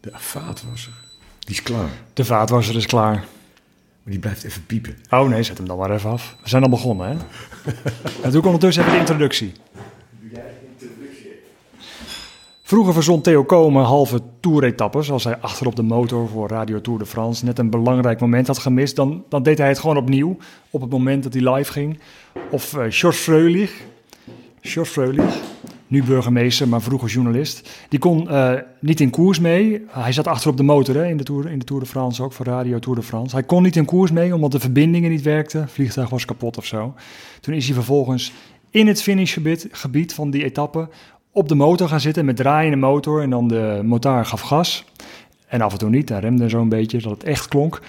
De vaatwasser. Die is klaar. De vaatwasser is klaar. Maar die blijft even piepen. Oh nee, zet hem dan maar even af. We zijn al begonnen, hè? en doe ik ondertussen even de introductie. Vroeger verzond Theo Komen halve toeretappes. Als hij achterop de motor voor Radio Tour de France net een belangrijk moment had gemist, dan, dan deed hij het gewoon opnieuw. Op het moment dat hij live ging. Of uh, George Freulich. George Freulich, nu burgemeester, maar vroeger journalist. Die kon uh, niet in koers mee. Hij zat achterop de motor hè, in, de tour, in de Tour de France ook, voor Radio Tour de France. Hij kon niet in koers mee, omdat de verbindingen niet werkten. Het vliegtuig was kapot of zo. Toen is hij vervolgens in het finishgebied gebied van die etappe op de motor gaan zitten met draaiende motor. En dan de motor gaf gas. En af en toe niet, hij remde zo'n beetje, dat het echt klonk.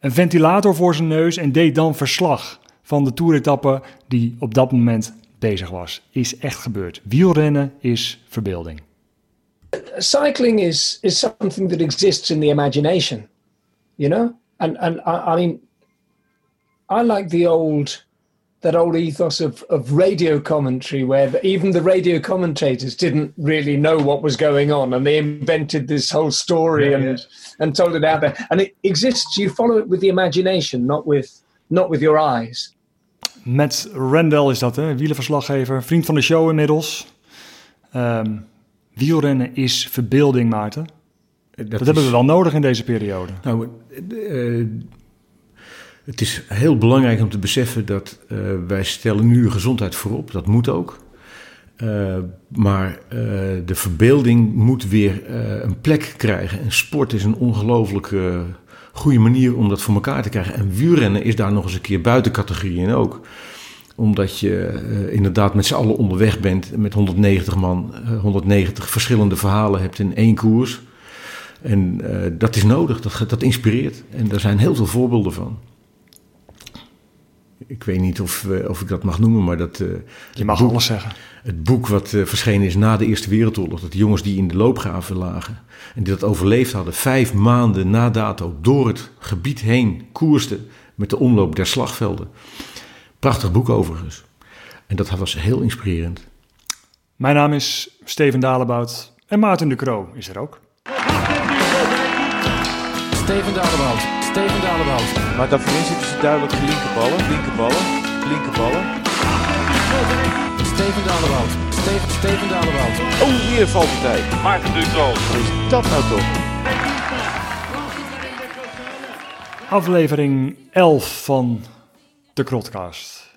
Een ventilator voor zijn neus en deed dan verslag van de toeretappe die op dat moment bezig was. Is echt gebeurd. Wielrennen is verbeelding. Cycling is, is something that exists in the imagination, you know? And, and I, I mean, I like the old that old ethos of, of radio commentary where the, even the radio commentators didn't really know what was going on and they invented this whole story Yeah, and, yeah. and told it out there and it exists you follow it with the imagination not with not with your eyes Matt Randall is dat, hè? wielenverslaggever, vriend van de show inmiddels. Ehm, wielrennen is verbeelding, Maarten. Dat, is- hebben we wel nodig in deze periode. Nou, eh, het is heel belangrijk om te beseffen dat eh, wij stellen nu gezondheid voorop. Dat moet ook. Eh, maar de verbeelding moet weer een plek krijgen. En sport is een ongelooflijk eh, goede manier om dat voor elkaar te krijgen. En wielrennen is daar nog eens een keer buiten categorie in ook. Omdat je eh, inderdaad met z'n allen onderweg bent met 190 man, eh, 190 verschillende verhalen hebt in één koers. En eh, dat is nodig, dat, dat inspireert. En daar zijn heel veel voorbeelden van. Ik weet niet of, eh, of ik dat mag noemen, maar dat. eh, Je het mag boek, alles zeggen. Het boek wat eh, verschenen is na de Eerste Wereldoorlog, dat de jongens die in de loopgraven lagen en die dat overleefd hadden, vijf maanden na dato door het gebied heen koersten met de omloop der slagvelden. Prachtig boek overigens. En dat was heel inspirerend. Mijn naam is Steven Dalebout en Maarten de Croo is er ook. Steven Dalebout. Steven Dalebout. Maar daarvoor zitten ze duidelijk linkerballen, linkerballen, linkerballen. Steven Dalebout. Steven, Steven Dalebout. Oh, weer valt het tijd. Maarten Ducro. Wat is dat nou toch? Aflevering 11 van de Krotcast.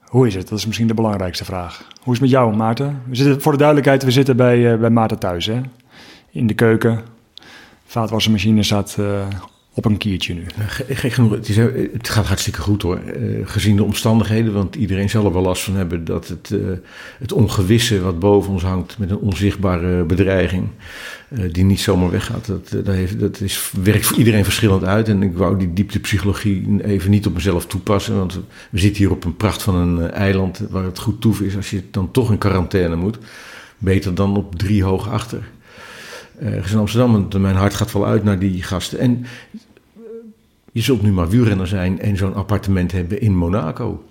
Hoe is het? Dat is misschien de belangrijkste vraag. Hoe is het met jou, Maarten? We zitten, voor de duidelijkheid, we zitten bij, eh, bij Maarten thuis, hè? In de keuken. Vaatwassermachine staat eh, op een kiertje nu. Ge- Gek genoeg, eh, het gaat hartstikke goed hoor. Eh, gezien de omstandigheden, want iedereen zal er wel last van hebben dat het, eh, het ongewisse wat boven ons hangt met een onzichtbare bedreiging, die niet zomaar weggaat, dat, dat, heeft, dat is, werkt voor iedereen verschillend uit. En ik wou die dieptepsychologie even niet op mezelf toepassen, want we zitten hier op een pracht van een eiland waar het goed toef is als je dan toch in quarantaine moet. Beter dan op drie hoog achter. Ergens in Amsterdam, mijn hart gaat wel uit naar die gasten. En je zult nu maar wielrenner zijn en zo'n appartement hebben in Monaco.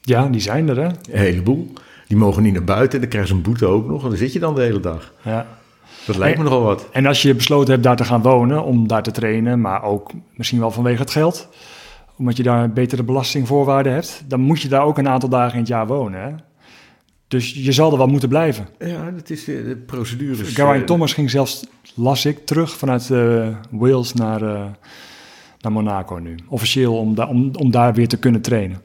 Ja, die zijn er, hè? Een heleboel. Die mogen niet naar buiten en dan krijgen ze een boete ook nog. En dan zit je dan de hele dag. Ja. Dat lijkt me nogal wat. En als je besloten hebt daar te gaan wonen, om daar te trainen, maar ook misschien wel vanwege het geld, omdat je daar betere belastingvoorwaarden hebt, dan moet je daar ook een aantal dagen in het jaar wonen. Hè? Dus je zal er wel moeten blijven. Ja, dat is de, de procedure. Geraint Thomas ging zelfs, las ik, terug vanuit eh, Wales naar, eh, naar Monaco nu. Officieel om, da om, om daar weer te kunnen trainen.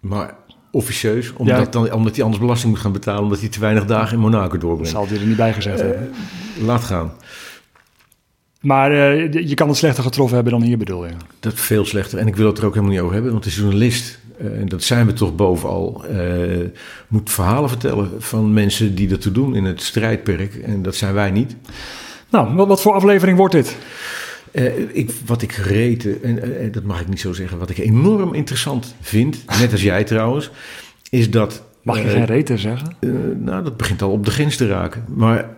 Maar officieus, omdat, Ja. dan, omdat hij anders belasting moet gaan betalen... omdat hij te weinig dagen in Monaco Dat doorbrengt. zal hij er niet bij gezegd Eh, hebben. Laat gaan. Maar eh, je kan het slechter getroffen hebben dan hier bedoel je. Dat veel slechter. En ik wil het er ook helemaal niet over hebben. Want de journalist, eh, en dat zijn we toch bovenal... moet verhalen vertellen van mensen die ertoe doen in het strijdperk. En dat zijn wij niet. Nou, wat voor aflevering wordt dit? Eh, ik, wat ik gereten, en eh, dat mag ik niet zo zeggen, wat ik enorm interessant vind, net als jij trouwens, is dat. Mag je eh, geen reten zeggen? eh, nou, dat begint al op de grens te raken. Maar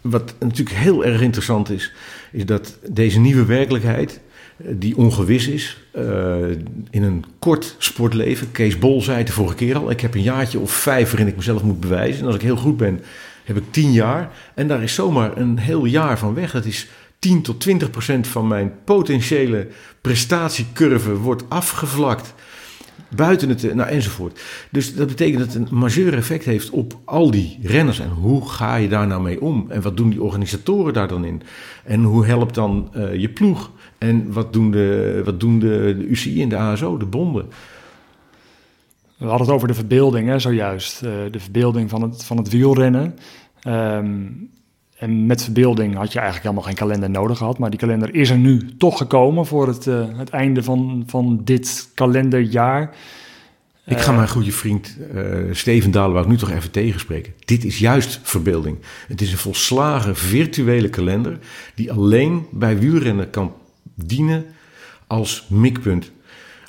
wat natuurlijk heel erg interessant is, is dat deze nieuwe werkelijkheid, eh, die ongewis is, eh, in een kort sportleven. Kees Bol zei het de vorige keer al: ik heb een jaartje of vijf waarin ik mezelf moet bewijzen. En als ik heel goed ben, heb ik 10 jaar. En daar is zomaar een heel jaar van weg. Dat is 10 tot 20 procent van mijn potentiële prestatiecurve wordt afgevlakt. Buiten het, nou enzovoort. Dus dat betekent dat het een majeur effect heeft op al die renners. En hoe ga je daar nou mee om? En wat doen die organisatoren daar dan in? En hoe helpt dan uh, je ploeg? En wat doen, de, wat doen de, UCI en de ASO, de bonden? We hadden het over de verbeelding, hè, zojuist. Uh, de verbeelding van het, van het wielrennen. Um, en met verbeelding had je eigenlijk helemaal geen kalender nodig gehad. Maar die kalender is er nu toch gekomen voor het, uh, het einde van, van dit kalenderjaar. Ik ga mijn goede vriend uh, Steven Dalenbouw nu toch even tegenspreken. Dit is juist verbeelding. Het is een volslagen virtuele kalender die alleen bij wielrennen kan dienen als mikpunt.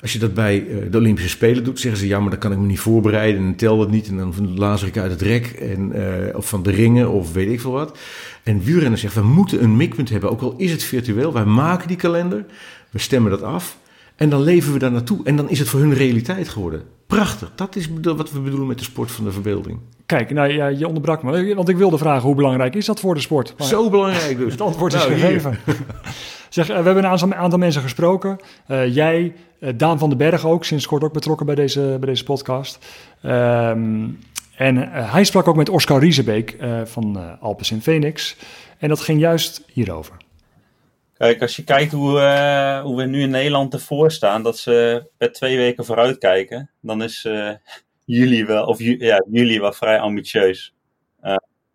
Als je dat bij eh, de Olympische Spelen doet, zeggen ze ja, maar dan kan ik me niet voorbereiden en tel dat niet. En dan lazer ik uit het rek en, uh, of van de ringen of weet ik veel wat. En wielrennen zegt, we moeten een mikpunt hebben, ook al is het virtueel. Wij maken die kalender, we stemmen dat af en dan leven we daar naartoe. En dan is het voor hun realiteit geworden. Prachtig, dat is wat we bedoelen met de sport van de verbeelding. Kijk, nou ja, je onderbrak me, want ik wilde vragen hoe belangrijk is dat voor de sport? Maar Zo belangrijk dus. Het antwoord is nou, gegeven. Zeg, eh, we hebben een aantal, aantal mensen gesproken. Uh, jij, uh, Daan van den Berg ook, sinds kort ook betrokken bij deze, bij deze podcast. Um, en hij sprak ook met Oscar Riesebeek van Alpes in Phoenix. En dat ging juist hierover. Kijk, als je kijkt hoe, hoe we nu in Nederland ervoor staan, dat ze per twee weken vooruit kijken, dan is jullie wel, of ja, jullie wel vrij ambitieus.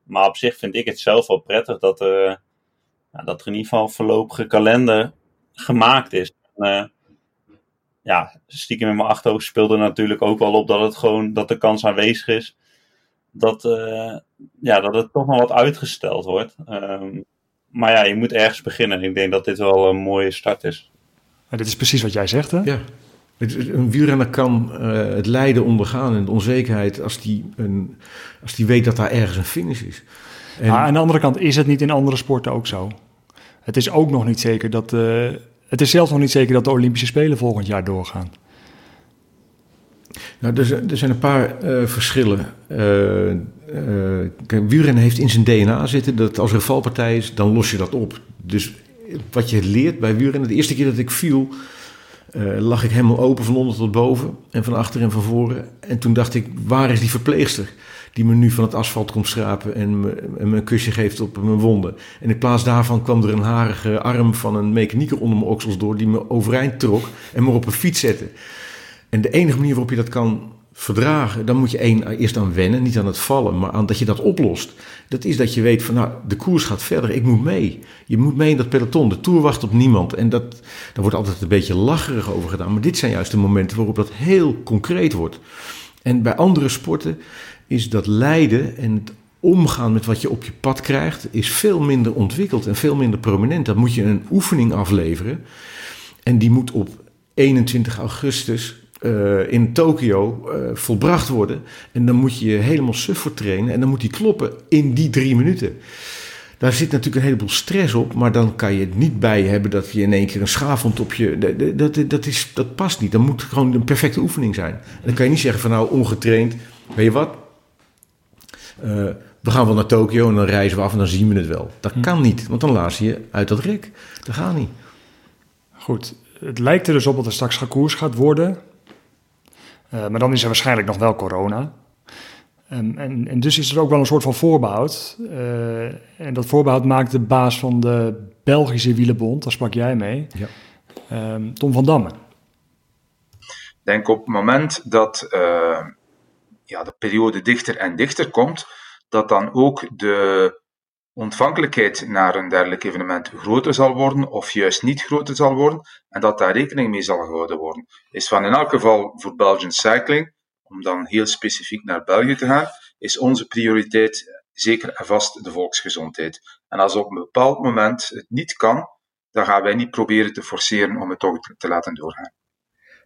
maar op zich vind ik het zelf wel prettig dat er nou, dat er in ieder geval een voorlopige kalender gemaakt is. uh, ja, stiekem in mijn achterhoofd speelde natuurlijk ook wel op dat het gewoon dat de kans aanwezig is dat, uh, ja, dat het toch nog wat uitgesteld wordt. Um, maar ja, je moet ergens beginnen. Ik denk dat dit wel een mooie start is. Dit is precies wat jij zegt, hè? Ja. Een wielrenner kan uh, het lijden ondergaan en de onzekerheid als die, een, als die weet dat daar ergens een finish is. En... Maar aan de andere kant is het niet in andere sporten ook zo. Het is ook nog niet zeker dat. Uh, het is zelfs nog niet zeker dat de Olympische Spelen volgend jaar doorgaan. Nou, er, zijn een paar uh, verschillen. Uh, uh, wielrennen heeft in zijn DNA zitten dat als er een valpartij is, dan los je dat op. Dus wat je leert bij wielrennen, de eerste keer dat ik viel, lag ik helemaal open van onder tot boven en van achter en van voren. En toen dacht ik, waar is die verpleegster? Die me nu van het asfalt komt schrapen en me, me, een kusje geeft op mijn wonden. En in plaats daarvan kwam er een harige arm van een mechanieker onder mijn oksels door die me overeind trok en me op een fiets zette. En de enige manier waarop je dat kan verdragen, dan moet je één, eerst aan wennen, niet aan het vallen, maar aan dat je dat oplost. Dat is dat je weet van, nou, de koers gaat verder, ik moet mee. Je moet mee in dat peloton, de Tour wacht op niemand. En dat, daar wordt altijd een beetje lacherig over gedaan, maar dit zijn juist de momenten waarop dat heel concreet wordt. En bij andere sporten is dat lijden en het omgaan met wat je op je pad krijgt, is veel minder ontwikkeld en veel minder prominent. Dan moet je een oefening afleveren. En die moet op 21 augustus uh, in Tokio uh, volbracht worden. En dan moet je je helemaal suf voor trainen. En dan moet die kloppen in die drie minuten. Daar zit natuurlijk een heleboel stress op, maar dan kan je het niet bij hebben dat je in één keer een schaafwond op je. Dat, dat, dat, is, dat past niet. Dan moet gewoon een perfecte oefening zijn. En dan kan je niet zeggen van nou ongetraind, weet je wat, uh, we gaan wel naar Tokio en dan reizen we af en dan zien we het wel. Dat hm. kan niet, want dan laat je uit dat rek. Dat gaat niet. Goed, het lijkt er dus op dat er straks gekoers gaat worden. Uh, maar dan is er waarschijnlijk nog wel corona. Um, en, en, dus is er ook wel een soort van voorbehoud. Uh, en dat voorbehoud maakt de baas van de Belgische Wielenbond, daar sprak jij mee, ja. um, Tom van Damme. Ik denk op het moment dat uh, ja, de periode dichter en dichter komt, dat dan ook de ontvankelijkheid naar een dergelijk evenement groter zal worden of juist niet groter zal worden en dat daar rekening mee zal gehouden worden. Is van in elk geval voor Belgian Cycling, om dan heel specifiek naar België te gaan, is onze prioriteit zeker en vast de volksgezondheid. En als op een bepaald moment het niet kan, dan gaan wij niet proberen te forceren om het toch te laten doorgaan.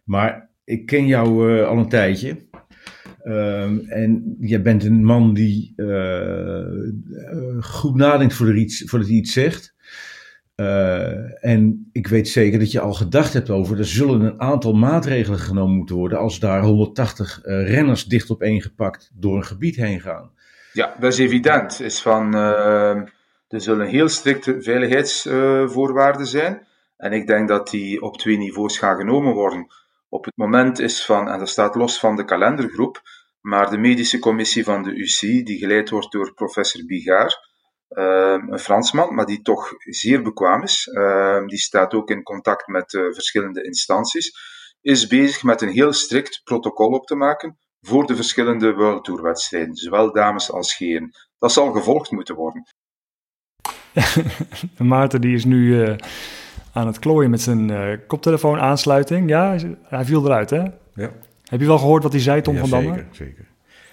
Maar ik ken jou uh, al een tijdje. Um, en je bent een man die uh, goed nadenkt voordat iets, voordat hij iets zegt. Uh, en ik weet zeker dat je al gedacht hebt over, er zullen een aantal maatregelen genomen moeten worden als daar 180 renners dicht op één gepakt door een gebied heen gaan. Ja, dat is evident. Is van, uh, er zullen heel strikte veiligheidsvoorwaarden zijn. En ik denk dat die op twee niveaus gaan genomen worden. Op het moment is van, en dat staat los van de kalendergroep, maar de medische commissie van de UC, die geleid wordt door professor Bigard, uh, een Fransman, maar die toch zeer bekwaam is, uh, die staat ook in contact met uh, verschillende instanties, is bezig met een heel strikt protocol op te maken voor de verschillende World Tour wedstrijden, zowel dames als heren. Dat zal gevolgd moeten worden. Maarten die is nu uh, aan het klooien met zijn uh, koptelefoon aansluiting. Ja, hij viel eruit hè? Ja. Heb je wel gehoord wat hij zei, Tom ja, van Damme? Zeker, zeker.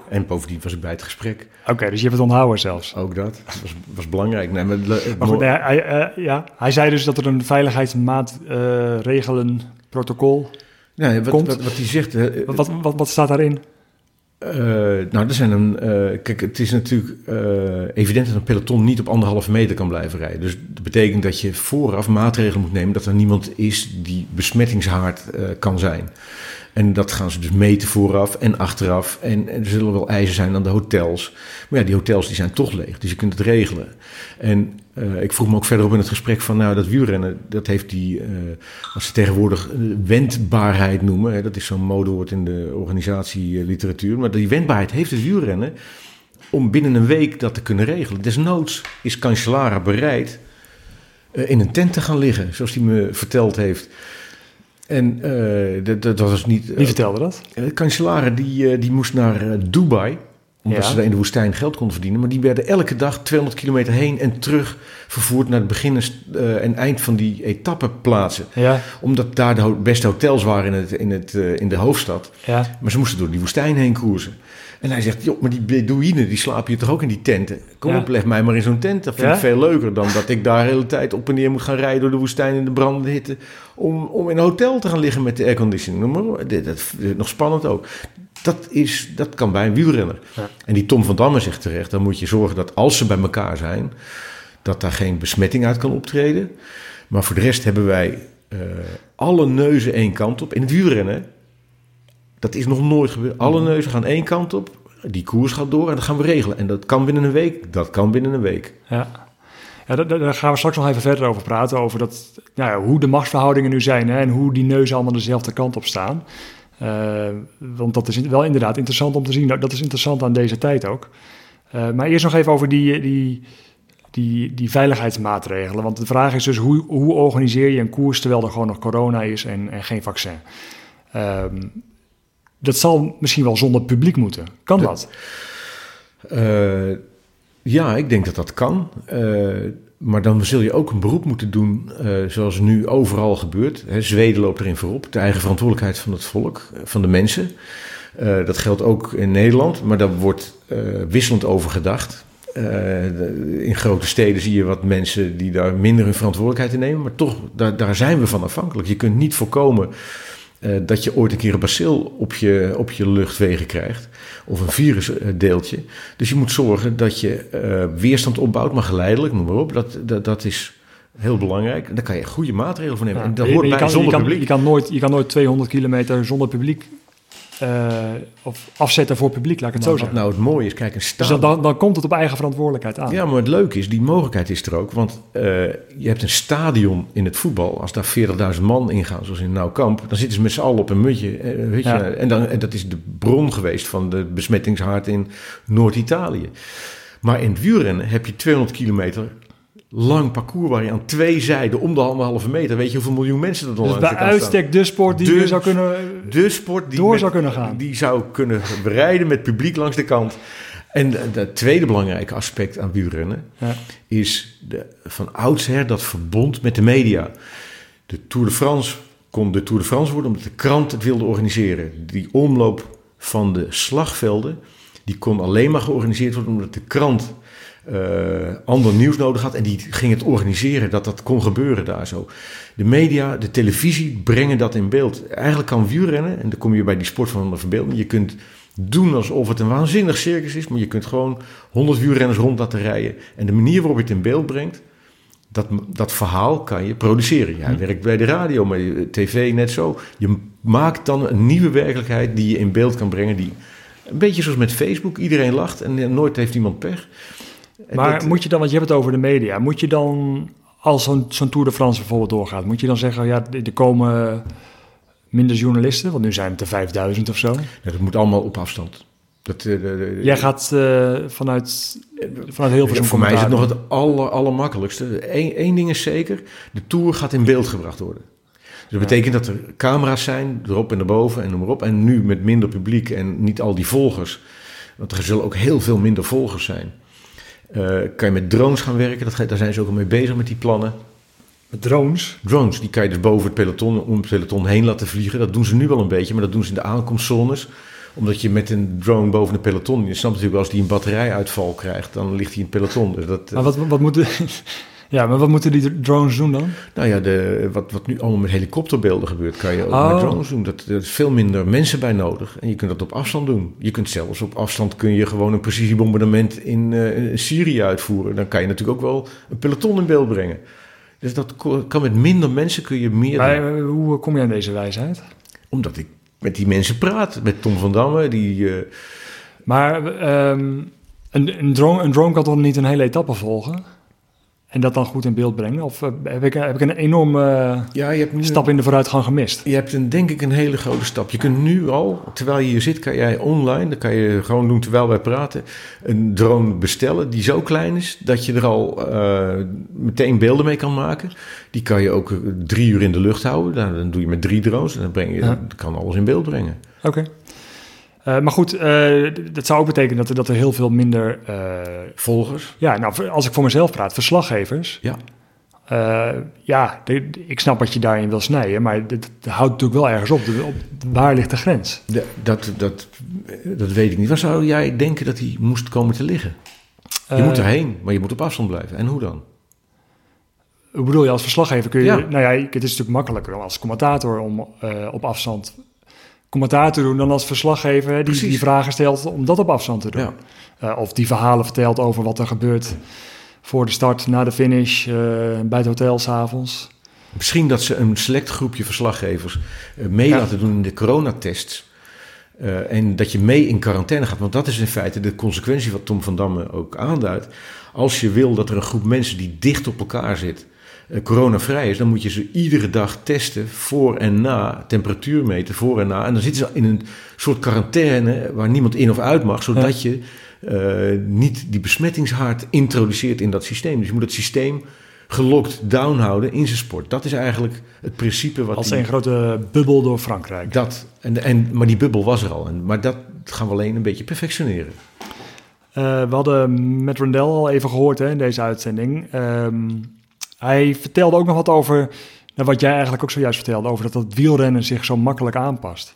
En bovendien was ik bij het gesprek. Oké, okay, dus je hebt het onthouden zelfs. Ook dat. Dat was, was belangrijk. Nee, maar, maar goed, nee, hij, uh, ja, hij zei dus dat er een veiligheidsmaatregelen protocol nee, wat, komt. Wat, wat hij zegt... Uh, wat, wat, wat, staat daarin? Uh, nou, er zijn een. Kijk, het is natuurlijk evident dat een peloton niet op anderhalve meter kan blijven rijden. Dus dat betekent dat je vooraf maatregelen moet nemen dat er niemand is die besmettingshaard kan zijn. En dat gaan ze dus meten vooraf en achteraf. En, er zullen wel eisen zijn aan de hotels. Maar ja, die hotels die zijn toch leeg, dus je kunt het regelen. En uh, ik vroeg me ook verderop in het gesprek van, nou, dat wielrennen, dat heeft die, uh, wat ze tegenwoordig wendbaarheid noemen. Hè, dat is zo'n modewoord in de organisatieliteratuur. Maar die wendbaarheid heeft het wielrennen om binnen een week dat te kunnen regelen. Desnoods is Cancellara bereid in een tent te gaan liggen, zoals hij me verteld heeft. En uh, dat, dat was niet. Wie vertelde dat? Uh, Cancellara die, uh, die moest naar Dubai. Omdat Ja. ze daar in de woestijn geld konden verdienen. Maar die werden elke dag 200 kilometer heen en terug vervoerd naar het begin en eind van die etappeplaatsen. Ja, Omdat daar de beste hotels waren in, het, in, het, in de hoofdstad. ja. Maar ze moesten door die woestijn heen koersen. En hij zegt, joh, maar die Bedouinen, die slapen hier toch ook in die tenten? Kom Ja. op, leg mij maar in zo'n tent. Dat vind Ja? ik veel leuker dan dat ik daar de hele tijd op en neer moet gaan rijden door de woestijn in de brandende hitte. Om, om in een hotel te gaan liggen met de airconditioning. Noem maar op. Dit- Dat is nog spannend ook. Dat, is, dat kan bij een wielrenner. Ja. En die Tom van Damme zegt terecht, dan moet je zorgen dat als ze bij elkaar zijn, dat daar geen besmetting uit kan optreden. Maar voor de rest hebben wij eh, alle neuzen één kant op. In het wielrennen, dat is nog nooit gebeurd. Alle Mhm. neuzen gaan één kant op. Die koers gaat door en dat gaan we regelen. En dat kan binnen een week. Dat kan binnen een week. Ja. Ja, daar, gaan we straks nog even verder over praten. Over dat, nou ja, hoe de machtsverhoudingen nu zijn hè, en hoe die neuzen allemaal dezelfde kant op staan. Eh, want dat is wel inderdaad interessant om te zien. Dat is interessant aan deze tijd ook. Eh, maar eerst nog even over die, die, die, die veiligheidsmaatregelen. Want de vraag is dus hoe, hoe organiseer je een koers terwijl er gewoon nog corona is en, en geen vaccin? Ehm, dat zal misschien wel zonder publiek moeten. Kan dat? Eh, ja, ik denk dat dat kan. Eh, maar dan zul je ook een beroep moeten doen, eh, zoals nu overal gebeurt. Hè, Zweden loopt erin voorop. De eigen verantwoordelijkheid van het volk, van de mensen. Dat geldt ook in Nederland, maar daar wordt wisselend over gedacht. In grote steden zie je wat mensen die daar minder hun verantwoordelijkheid in nemen. Maar toch, daar, daar zijn we van afhankelijk. Je kunt niet voorkomen eh, dat je ooit een keer een bacil op je, op je luchtwegen krijgt. Of een virusdeeltje. Dus je moet zorgen dat je eh, weerstand opbouwt, maar geleidelijk, noem maar op. Dat, dat, dat is heel belangrijk. En daar kan je goede maatregelen voor nemen. Ja, En dat hoort bij kan, zonder je kan, publiek. Je kan, nooit, je kan nooit 200 kilometer zonder publiek eh, of afzetten voor publiek, laat ik het Maar zo wat zeggen. nou het mooie is, kijk, een dus stadion... dan, dan, dan komt het op eigen verantwoordelijkheid aan. Ja, maar het leuke is, die mogelijkheid is er ook. Want eh, je hebt een stadion in het voetbal. Als daar 40.000 man ingaan, zoals in Nauwkamp... dan zitten ze met z'n allen op een mutje. eh, weet je, Ja. en, dan, en dat is de bron geweest van de besmettingshaard in Noord-Italië. Maar in het wielrennen heb je 200 kilometer lang parcours... waar je aan twee zijden om de anderhalve meter... weet je hoeveel miljoen mensen er dan dus bij uitstek de sport die De- je zou kunnen... De sport die, door met- zou kunnen gaan. die zou kunnen bereiden met publiek langs de kant. En het tweede belangrijke aspect aan wielrennen Ja. is de, van oudsher dat verbond met de media. De Tour de France kon de Tour de France worden omdat de krant het wilde organiseren. Die omloop van de slagvelden die kon alleen maar georganiseerd worden omdat de krant ander nieuws nodig had. En die ging het organiseren dat dat kon gebeuren daar zo. De media, de televisie brengen dat in beeld. Eigenlijk kan wielrennen, en dan kom je bij die sport van de verbeelding. Je kunt doen alsof het een waanzinnig circus is, maar je kunt gewoon 100 wielrenners rond laten rijden. En de manier waarop je het in beeld brengt, dat, dat verhaal kan je produceren. Jij werkt bij de radio, maar de tv net zo. Je maakt dan een nieuwe werkelijkheid die je in beeld kan brengen, die Een beetje zoals met Facebook. Iedereen lacht en eh, nooit heeft iemand pech. Maar moet je dan, want je hebt het over de media, moet je dan, als zo'n zo'n Tour de France bijvoorbeeld doorgaat, moet je dan zeggen, ja, er komen minder journalisten, want nu zijn het er 5000 of zo. Ja, dat moet allemaal op afstand. Dat, eh, Jij gaat eh, vanuit, vanuit heel veel Ja, voor mij is het nog het aller, allermakkelijkste. Eén één ding is zeker, de Tour gaat in beeld gebracht worden. Dus dat betekent dat er camera's zijn, erop en erboven en noem maar op. En nu met minder publiek en niet al die volgers. Want er zullen ook heel veel minder volgers zijn. Eh, kan je met drones gaan werken, dat, daar zijn ze ook al mee bezig met die plannen. Met drones. Drones, die kan je dus boven het peloton, om het peloton heen laten vliegen. Dat doen ze nu wel een beetje, maar dat doen ze in de aankomstzones. Omdat je met een drone boven het peloton, je snapt natuurlijk als die een batterijuitval krijgt, dan ligt hij in het peloton. Dus dat, Maar wat, wat moeten, ja, maar wat moeten die drones doen dan? Nou ja, de, wat, wat nu allemaal met helikopterbeelden gebeurt, kan je ook Oh. met drones doen. Dat, er is veel minder mensen bij nodig. En je kunt dat op afstand doen. Je kunt zelfs op afstand kun je gewoon een precisiebombardement in eh, Syrië uitvoeren. Dan kan je natuurlijk ook wel een peloton in beeld brengen. Dus dat kan met minder mensen kun je meer. Maar, eh, hoe kom je aan deze wijsheid? Omdat ik met die mensen praat. Met Tom van Damme, die... eh, Maar ehm, een, een, drone, een drone kan toch niet een hele etappe volgen? En dat dan goed in beeld brengen? Of eh, heb, ik, heb ik een enorme ja, je hebt nu... stap in de vooruitgang gemist? Je hebt een, denk ik een hele grote stap. Je kunt nu al, terwijl je hier zit, kan jij online, dat kan je gewoon doen terwijl wij praten, een drone bestellen die zo klein is dat je er al eh, meteen beelden mee kan maken. Die kan je ook eh, drie uur in de lucht houden. Nou, dan doe je met drie drones en dan breng je, Ja. kan alles in beeld brengen. Oké. Eh, maar goed, eh, dat zou ook betekenen dat er, dat er heel veel minder... eh, Volgers? ja, nou, als ik voor mezelf praat, verslaggevers... Ja. ja, de- de- ik snap wat je daarin wil snijden, maar dat, houdt natuurlijk wel ergens op. De- op. Waar ligt de grens? De- dat, dat, dat weet ik niet. Waar zou jij denken dat hij moest komen te liggen? Je moet erheen, maar je moet op afstand blijven. En hoe dan? Hoe bedoel je, als verslaggever kun je... Ja. Nou ja, het is natuurlijk makkelijker als commentator om op afstand commentaar te doen... dan als verslaggever die, Precies. die vragen stelt om dat op afstand te doen. Ja. Eh, of die verhalen vertelt over wat er gebeurt voor de start, na de finish, eh, bij het hotel s'avonds. Misschien dat ze een select groepje verslaggevers eh, mee Ja. laten doen in de coronatests. En dat je mee in quarantaine gaat. Want dat is in feite de consequentie wat Tom van Damme ook aanduidt. Als je wil dat er een groep mensen die dicht op elkaar zit, coronavrij is, dan moet je ze iedere dag testen voor en na, temperatuur meten voor en na. En dan zitten ze in een soort quarantaine waar niemand in of uit mag, zodat je eh, niet die besmettingshaard introduceert in dat systeem. Dus je moet het systeem gelokt down houden in zijn sport. Dat is eigenlijk het principe wat Als die- een grote bubbel door Frankrijk. dat. En, en, maar die bubbel was er al. En, maar dat gaan we alleen een beetje perfectioneren. Eh, we hadden met Rondell al even gehoord hè, in deze uitzending. Ehm, hij vertelde ook nog wat over, nou, wat jij eigenlijk ook zojuist vertelde, over dat dat wielrennen zich zo makkelijk aanpast.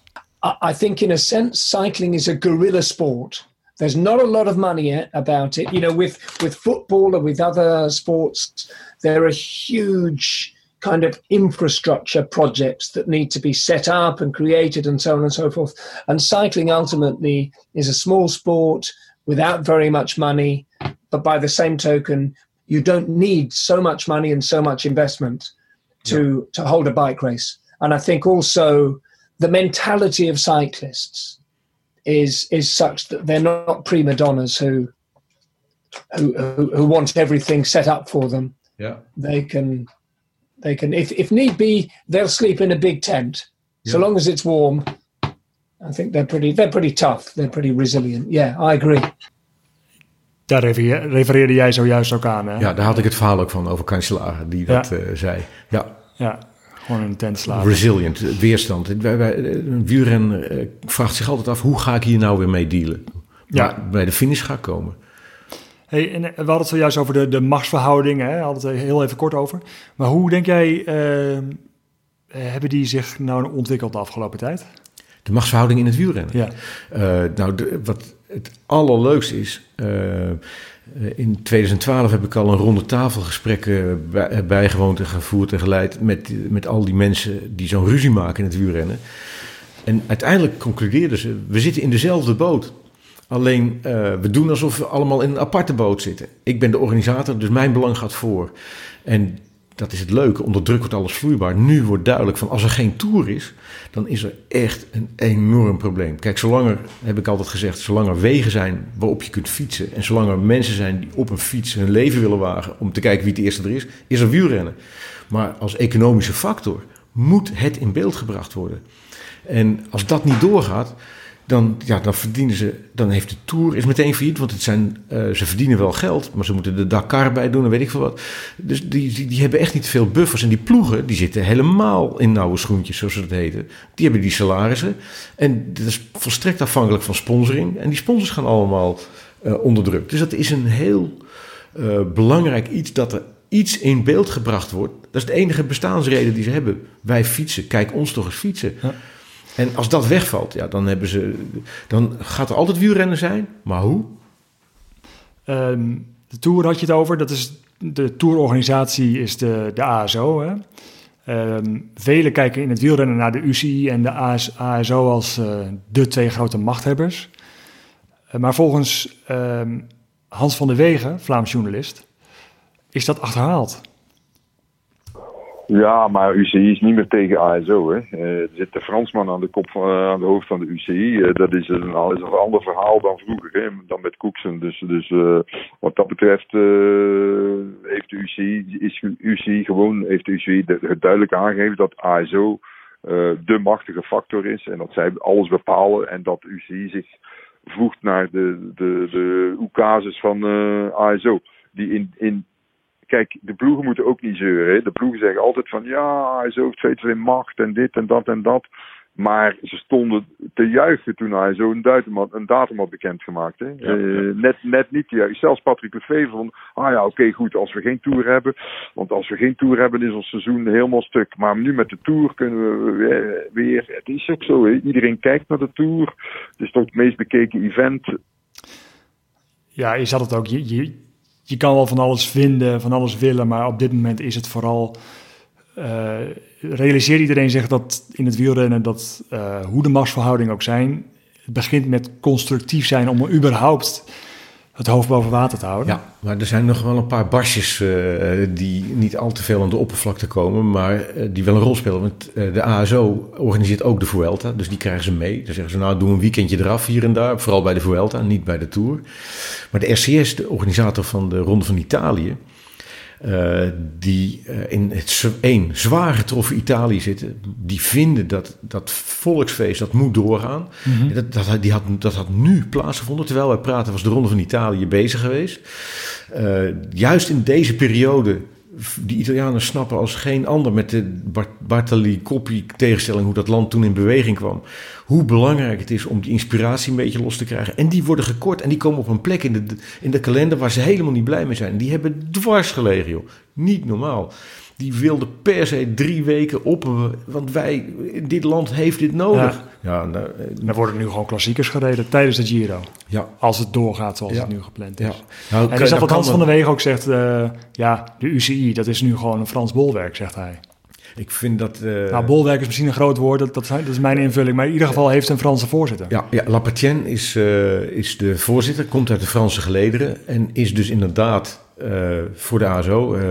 I, think, in a sense, cycling is a guerrilla sport. There's not a lot of money eh, about it. You know, with with football or with other sports, there are huge kind of infrastructure projects that need to be set up and created, and so on and so forth. And cycling ultimately is a small sport without very much money, but by the same token, you don't need so much money and so much investment to to hold a bike race. And I think also the mentality of cyclists is is such that they're not prima donnas who who who, who want everything set up for them. Ja. They can they can if if need be they'll sleep in a big tent so long as it's warm. I think they're pretty they're pretty tough. They're pretty resilient. Yeah, I agree. Daar refereer- refereerde jij zojuist ook aan, hè? ja, daar had ik het verhaal ook van over Kanselaren die dat Ja. eh, zei. Ja, Ja, gewoon een tent slapen. resilient, weerstand. Een wielrenner eh, vraagt zich altijd af, hoe ga ik hier nou weer mee dealen? Ja. Maar bij de finish ga ik komen. Hey, en eh, we hadden het zojuist over de, de machtsverhoudingen, hè? hadden het heel even kort over. Maar hoe denk jij, eh, hebben die zich nou ontwikkeld de afgelopen tijd? De machtsverhouding in het wielrennen. Ja. Nou, de- wat het allerleukste is. eh, eh, in 2012 heb ik al een ronde tafelgesprekken eh, bijgewoond en gevoerd en geleid. Met, met al die mensen die zo'n ruzie maken in het wielrennen. En uiteindelijk concludeerden ze: we zitten in dezelfde boot. Alleen we doen alsof we allemaal in een aparte boot zitten. Ik ben de organisator, dus mijn belang gaat voor. En dat is het leuke, onder druk wordt alles vloeibaar. Nu wordt duidelijk van als er geen tour is, dan is er echt een enorm probleem. Kijk, zolang er, heb ik altijd gezegd, zolang er wegen zijn waarop je kunt fietsen en zolang er mensen zijn die op een fiets hun leven willen wagen om te kijken wie het eerste er is, is er wielrennen. Maar als economische factor moet het in beeld gebracht worden. En als dat niet doorgaat, dan, ja, dan verdienen ze, dan heeft de Tour is meteen failliet, want het zijn, eh, ze verdienen wel geld, maar ze moeten de Dakar bij doen en weet ik veel wat. Dus die, die, hebben echt niet veel buffers. En die ploegen, die zitten helemaal in nauwe schoentjes, zoals ze dat heten. Die hebben die salarissen. En dat is volstrekt afhankelijk van sponsoring. En die sponsors gaan allemaal uh, onder druk. Dus dat is een heel uh, belangrijk iets dat er iets in beeld gebracht wordt. Dat is de enige bestaansreden die ze hebben. Wij fietsen, kijk ons toch eens fietsen. Ja. En als dat wegvalt, ja, dan, hebben ze, dan gaat er altijd wielrennen zijn. Maar hoe? Um, de Tour had je het over. Dat is, de tourorganisatie is de, de ASO. Hè? Um, velen kijken in het wielrennen naar de UCI en de AS, ASO als uh, de twee grote machthebbers. Uh, maar volgens um, Hans van der Wegen, Vlaams journalist, is dat achterhaald. Ja, maar UCI is niet meer tegen ASO. Hè. Uh, er zit de Fransman aan de, kop van, uh, aan de hoofd van de UCI. Uh, dat is een, is een ander verhaal dan vroeger, hè, dan met Koeksen. Dus, dus wat dat betreft heeft de UCI, is UCI gewoon heeft de UCI het duidelijk aangegeven dat ASO de machtige factor is. En dat zij alles bepalen en dat UCI zich voegt naar de, de, de oekases van ASO. Die in, in kijk, de ploegen moeten ook niet zeuren. Hè. De ploegen zeggen altijd van ja, hij is ook twee, twee macht en dit en dat en dat. Maar ze stonden te juichen toen hij zo een datum had, een datum had bekendgemaakt. Hè. Ja, uh, net, net niet te juichen. Zelfs Patrick Lefevre van, ah ja, oké, okay, goed, als we geen Tour hebben. Want als we geen Tour hebben, is ons seizoen helemaal stuk. Maar nu met de Tour kunnen we weer, weer het is ook zo, hè. iedereen kijkt naar de Tour. Het is toch het meest bekeken event. Ja, je zat het ook, je, je, je kan wel van alles vinden, van alles willen, maar op dit moment is het vooral. Uh, realiseert iedereen zich dat in het wielrennen, dat uh, hoe de machtsverhoudingen ook zijn, het begint met constructief zijn om er überhaupt het hoofd boven water te houden. Ja, maar er zijn nog wel een paar barsjes uh, die niet al te veel aan de oppervlakte komen, maar uh, die wel een rol spelen. Want uh, de ASO organiseert ook de Vuelta, dus die krijgen ze mee. Dan zeggen ze, nou, doe een weekendje eraf hier en daar, vooral bij de Vuelta, niet bij de Tour. Maar de RCS, de organisator van de Ronde van Italië, uh, die uh, in het één zwaar getroffen Italië zitten, die vinden dat dat volksfeest dat moet doorgaan. Mm -hmm. dat, dat, die had, dat had nu plaatsgevonden. Terwijl wij praten was de Ronde van Italië bezig geweest. Uh, juist in deze periode die Italianen snappen als geen ander met de Bartali Coppi tegenstelling hoe dat land toen in beweging kwam. Hoe belangrijk het is om die inspiratie een beetje los te krijgen. En die worden gekort en die komen op een plek in de, in de kalender waar ze helemaal niet blij mee zijn. Die hebben dwars gelegen, joh. Niet normaal. Die wilden per se drie weken op, want wij, dit land heeft dit nodig. Ja. Ja, nou, er worden nu gewoon klassiekers gereden tijdens de Giro. Ja. Als het doorgaat zoals ja. het nu gepland is. Ja. Nou, en is dat wat Hans van der Wegen ook zegt, uh, ja, de UCI, dat is nu gewoon een Frans bolwerk, zegt hij. Ik vind dat... Uh... Nou, bolwerk is misschien een groot woord, dat, dat, dat, is mijn invulling. Maar in ieder geval heeft een Franse voorzitter. Ja, ja is, uh, is de voorzitter, komt uit de Franse gelederen... en is dus inderdaad uh, voor de ASO. Uh,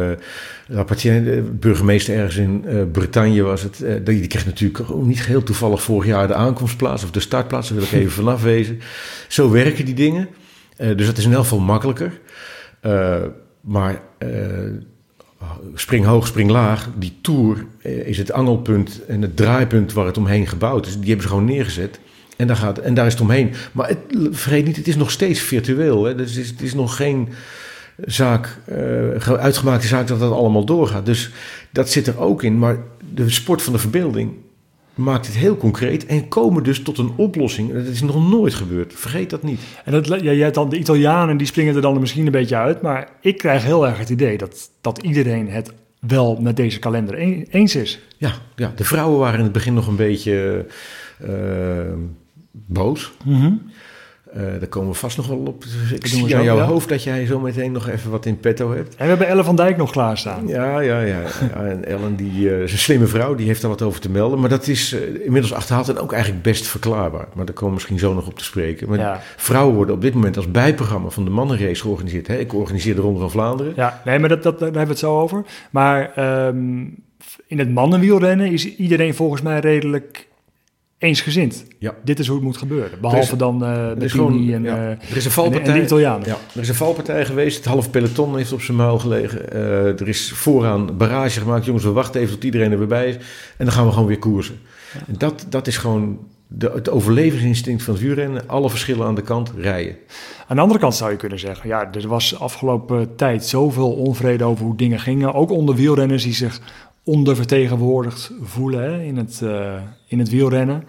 de burgemeester ergens in uh, Bretagne was het. die, die kreeg natuurlijk ook niet heel toevallig vorig jaar de aankomstplaats... of de startplaats, daar wil ik even vanaf wezen. Zo werken die dingen. dus dat is in elk geval makkelijker. maar spring hoog, spring laag. Die tour is het angelpunt en het draaipunt waar het omheen gebouwd is. Die hebben ze gewoon neergezet. En daar, gaat, en daar is het omheen. Maar het, vergeet niet, het is nog steeds virtueel. Hè? Dus het, is, het is nog geen zaak, uh, uitgemaakte zaak dat dat allemaal doorgaat. Dus dat zit er ook in. Maar de sport van de verbeelding maakt het heel concreet en komen dus tot een oplossing. Dat is nog nooit gebeurd. Vergeet dat niet. En dat, ja, jij dan de Italianen die springen er dan misschien een beetje uit, maar ik krijg heel erg het idee dat, dat iedereen het wel met deze kalender eens is. Ja, ja, de vrouwen waren in het begin nog een beetje uh, boos. Mm -hmm. Eh, daar komen we vast nog wel op. Ik zie aan jouw ja. hoofd dat jij zo meteen nog even wat in petto hebt. En we hebben Elle van Dijk nog klaarstaan. Ja, ja, ja. ja. En Ellen, die eh, is een slimme vrouw, die heeft daar wat over te melden. Maar dat is eh, inmiddels achterhaald en ook eigenlijk best verklaarbaar. Maar daar komen we misschien zo nog op te spreken. Maar Ja. vrouwen worden op dit moment als bijprogramma van de mannenrace georganiseerd. Hè? Ik organiseer de Ronde van Vlaanderen. Ja, nee, maar dat, dat, daar hebben we het zo over. Maar ehm, in het mannenwielrennen is iedereen volgens mij redelijk eensgezind. Ja. Dit is hoe het moet gebeuren. Behalve dan eh Er is, Bettini en, ja, eh, er is een en, valpartij. en de Italianen. Ja, er is een valpartij geweest. Het halve peloton heeft op zijn muil gelegen. Eh, er is vooraan barrage gemaakt. Jongens, we wachten even tot iedereen er weer bij is. En dan gaan we gewoon weer koersen. En dat, dat is gewoon de, het overlevingsinstinct van het wielrennen. Alle verschillen aan de kant rijden. Aan de andere kant zou je kunnen zeggen, ja, er was afgelopen tijd zoveel onvrede over hoe dingen gingen. Ook onder wielrenners die zich ondervertegenwoordigd voelen hè, in, het, eh, in het wielrennen.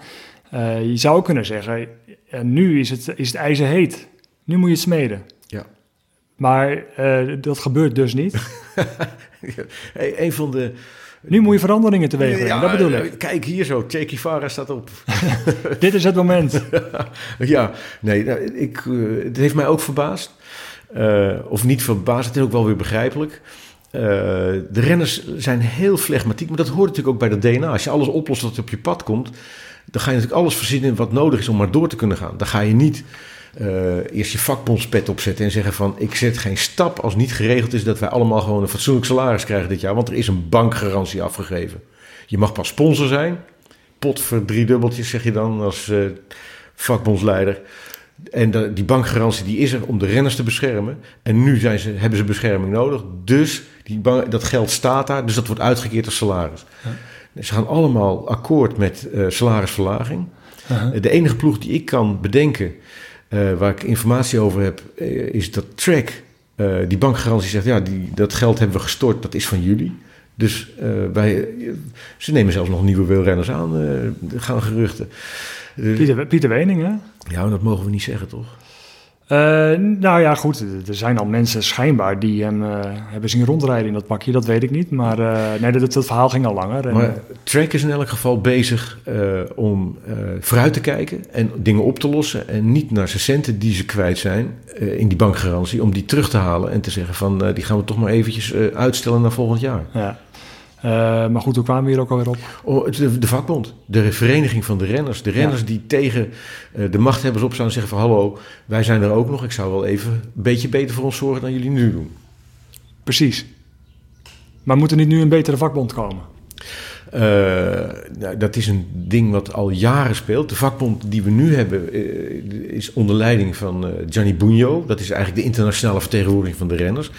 Eh, je zou kunnen zeggen, nu is het, is het ijzer heet. Nu moet je het smeden. Ja. Maar eh, dat gebeurt dus niet. Hey, een van de... Nu moet je veranderingen teweeg brengen, Ja, dat bedoel ik. Kijk hier zo, Che Guevara staat op. Dit is het moment. ja, nee, nou, ik, het heeft mij ook verbaasd. Of niet verbaasd, het is ook wel weer begrijpelijk. Eh, de renners zijn heel flegmatiek, maar dat hoort natuurlijk ook bij de DNA. Als je alles oplost wat op je pad komt, dan ga je natuurlijk alles verzinnen wat nodig is om maar door te kunnen gaan. Dan ga je niet eh, eerst je vakbondspet opzetten en zeggen van ik zet geen stap als niet geregeld is dat wij allemaal gewoon een fatsoenlijk salaris krijgen dit jaar, want er is een bankgarantie afgegeven. Je mag pas sponsor zijn, pot voor drie dubbeltjes zeg je dan als eh, vakbondsleider. En die bankgarantie die is er om de renners te beschermen. En nu zijn ze, hebben ze bescherming nodig. Dus die bank, dat geld staat daar. Dus dat wordt uitgekeerd als salaris. Ze gaan allemaal akkoord met eh, salarisverlaging. Uh-huh. De enige ploeg die ik kan bedenken, eh, waar ik informatie over heb, eh, is dat Track. eh, die bankgarantie zegt, ja, die, dat geld hebben we gestort, dat is van jullie. Dus eh, wij, ze nemen zelfs nog nieuwe wielrenners aan, eh, gaan geruchten. Pieter, Pieter Wening, hè? ja, dat mogen we niet zeggen, toch? Eh, nou ja, goed. Er zijn al mensen schijnbaar die hem eh, hebben zien rondrijden in dat pakje. Dat weet ik niet. Maar eh, nee, dat, dat verhaal ging al langer. En, Maar Track is in elk geval bezig om vooruit te kijken en dingen op te lossen. En niet naar zijn centen die ze kwijt zijn in die bankgarantie, om die terug te halen en te zeggen van die gaan we toch maar eventjes uitstellen naar volgend jaar. ja. Eh, maar goed, hoe kwamen we hier ook alweer op? Oh, de, de vakbond, de vereniging van de renners. De renners die tegen eh, de machthebbers opstaan en zeggen van hallo, wij zijn er ook nog. Ik zou wel even een beetje beter voor ons zorgen dan jullie nu doen. Precies. Maar moet er niet nu een betere vakbond komen? Eh, dat is een ding wat al jaren speelt. De vakbond die we nu hebben eh, is onder leiding van eh, Gianni Bugno. Dat is eigenlijk de internationale vertegenwoordiging van de renners.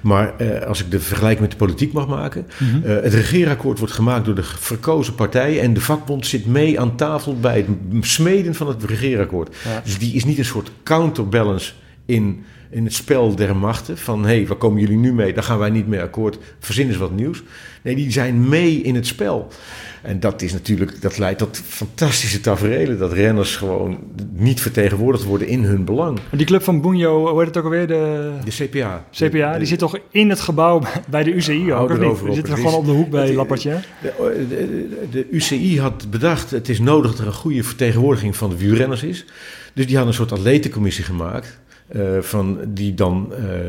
Maar als ik de vergelijking met de politiek mag maken. eh, het regeerakkoord wordt gemaakt door de verkozen partijen. En de vakbond zit mee aan tafel bij het smeden van het regeerakkoord. Ja. Dus die is niet een soort counterbalance in, in het spel der machten. Van hé, hey, waar komen jullie nu mee? Daar gaan wij niet mee akkoord. Verzin eens wat nieuws. Nee, die zijn mee in het spel. En dat is natuurlijk, dat leidt tot fantastische tafereelen. Dat renners gewoon niet vertegenwoordigd worden in hun belang. En die club van Bunjo, hoe heet het ook alweer? De De CPA. CPA, die zit toch in het gebouw bij de UCI ook, Hou of niet? Die zit er gewoon op de hoek bij Lappertje. De, de, de UCI had bedacht, het is nodig dat er een goede vertegenwoordiging van de wielrenners is. Dus die hadden een soort atletencommissie gemaakt. Eh, van, die dan eh,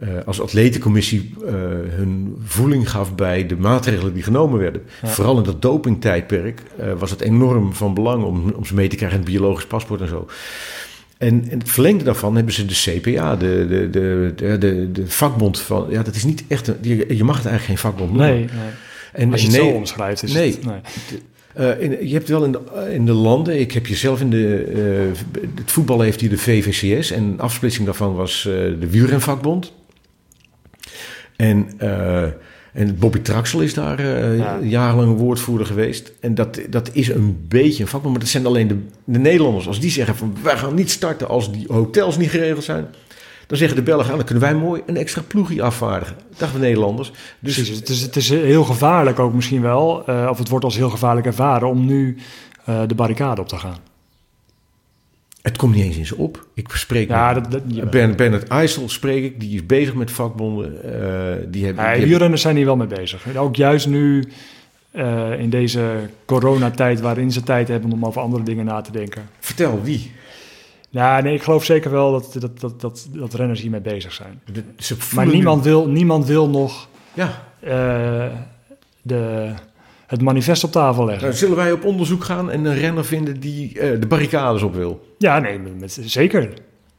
eh, als atletencommissie hun voeling gaf bij de maatregelen die genomen werden. Ja. Vooral in dat dopingtijdperk was het enorm van belang om, om ze mee te krijgen in het biologisch paspoort en zo. En in het verlengde daarvan hebben ze de CPA, de, de, de, de, de, de vakbond van. Ja, dat is niet echt. Een, je, je mag het eigenlijk geen vakbond noemen. Nee, nee. En als je het nee, zo omschrijft is nee. het... Nee. Eh, in, je hebt wel in de, in de landen, ik heb jezelf in de. eh, het voetbal heeft hier de VVCS en een afsplitsing daarvan was eh, de wielrenvakbond. En, eh, en Bobby Traxel is daar eh, Ja. jarenlang woordvoerder geweest. En dat, dat is een beetje een vakbond, maar dat zijn alleen de, de Nederlanders. Als die zeggen van wij gaan niet starten als die hotels niet geregeld zijn. Dan zeggen de Belgen, ah, dan kunnen wij mooi een extra ploegie afvaardigen. Dag de Nederlanders. Dus Precies, het is, het is heel gevaarlijk ook misschien wel, eh, of het wordt als heel gevaarlijk ervaren om nu eh, de barricade op te gaan. Het komt niet eens in ze op. Ik spreek Ja, met dat, dat, jawel. Bernard, Bernard IJssel spreek ik, die is bezig met vakbonden. eh, die hebben, Ja, die wielrenners zijn hier wel mee bezig. Ook juist nu in deze coronatijd waarin ze tijd hebben om over andere dingen na te denken. Vertel, wie? Ja, nee, ik geloof zeker wel dat, dat, dat, dat, dat renners hiermee bezig zijn. De- ze Maar nu- niemand wil, niemand wil nog Ja, eh, de, het manifest op tafel leggen. nou, zullen wij op onderzoek gaan en een renner vinden die eh, de barricades op wil? Ja, nee, met, zeker.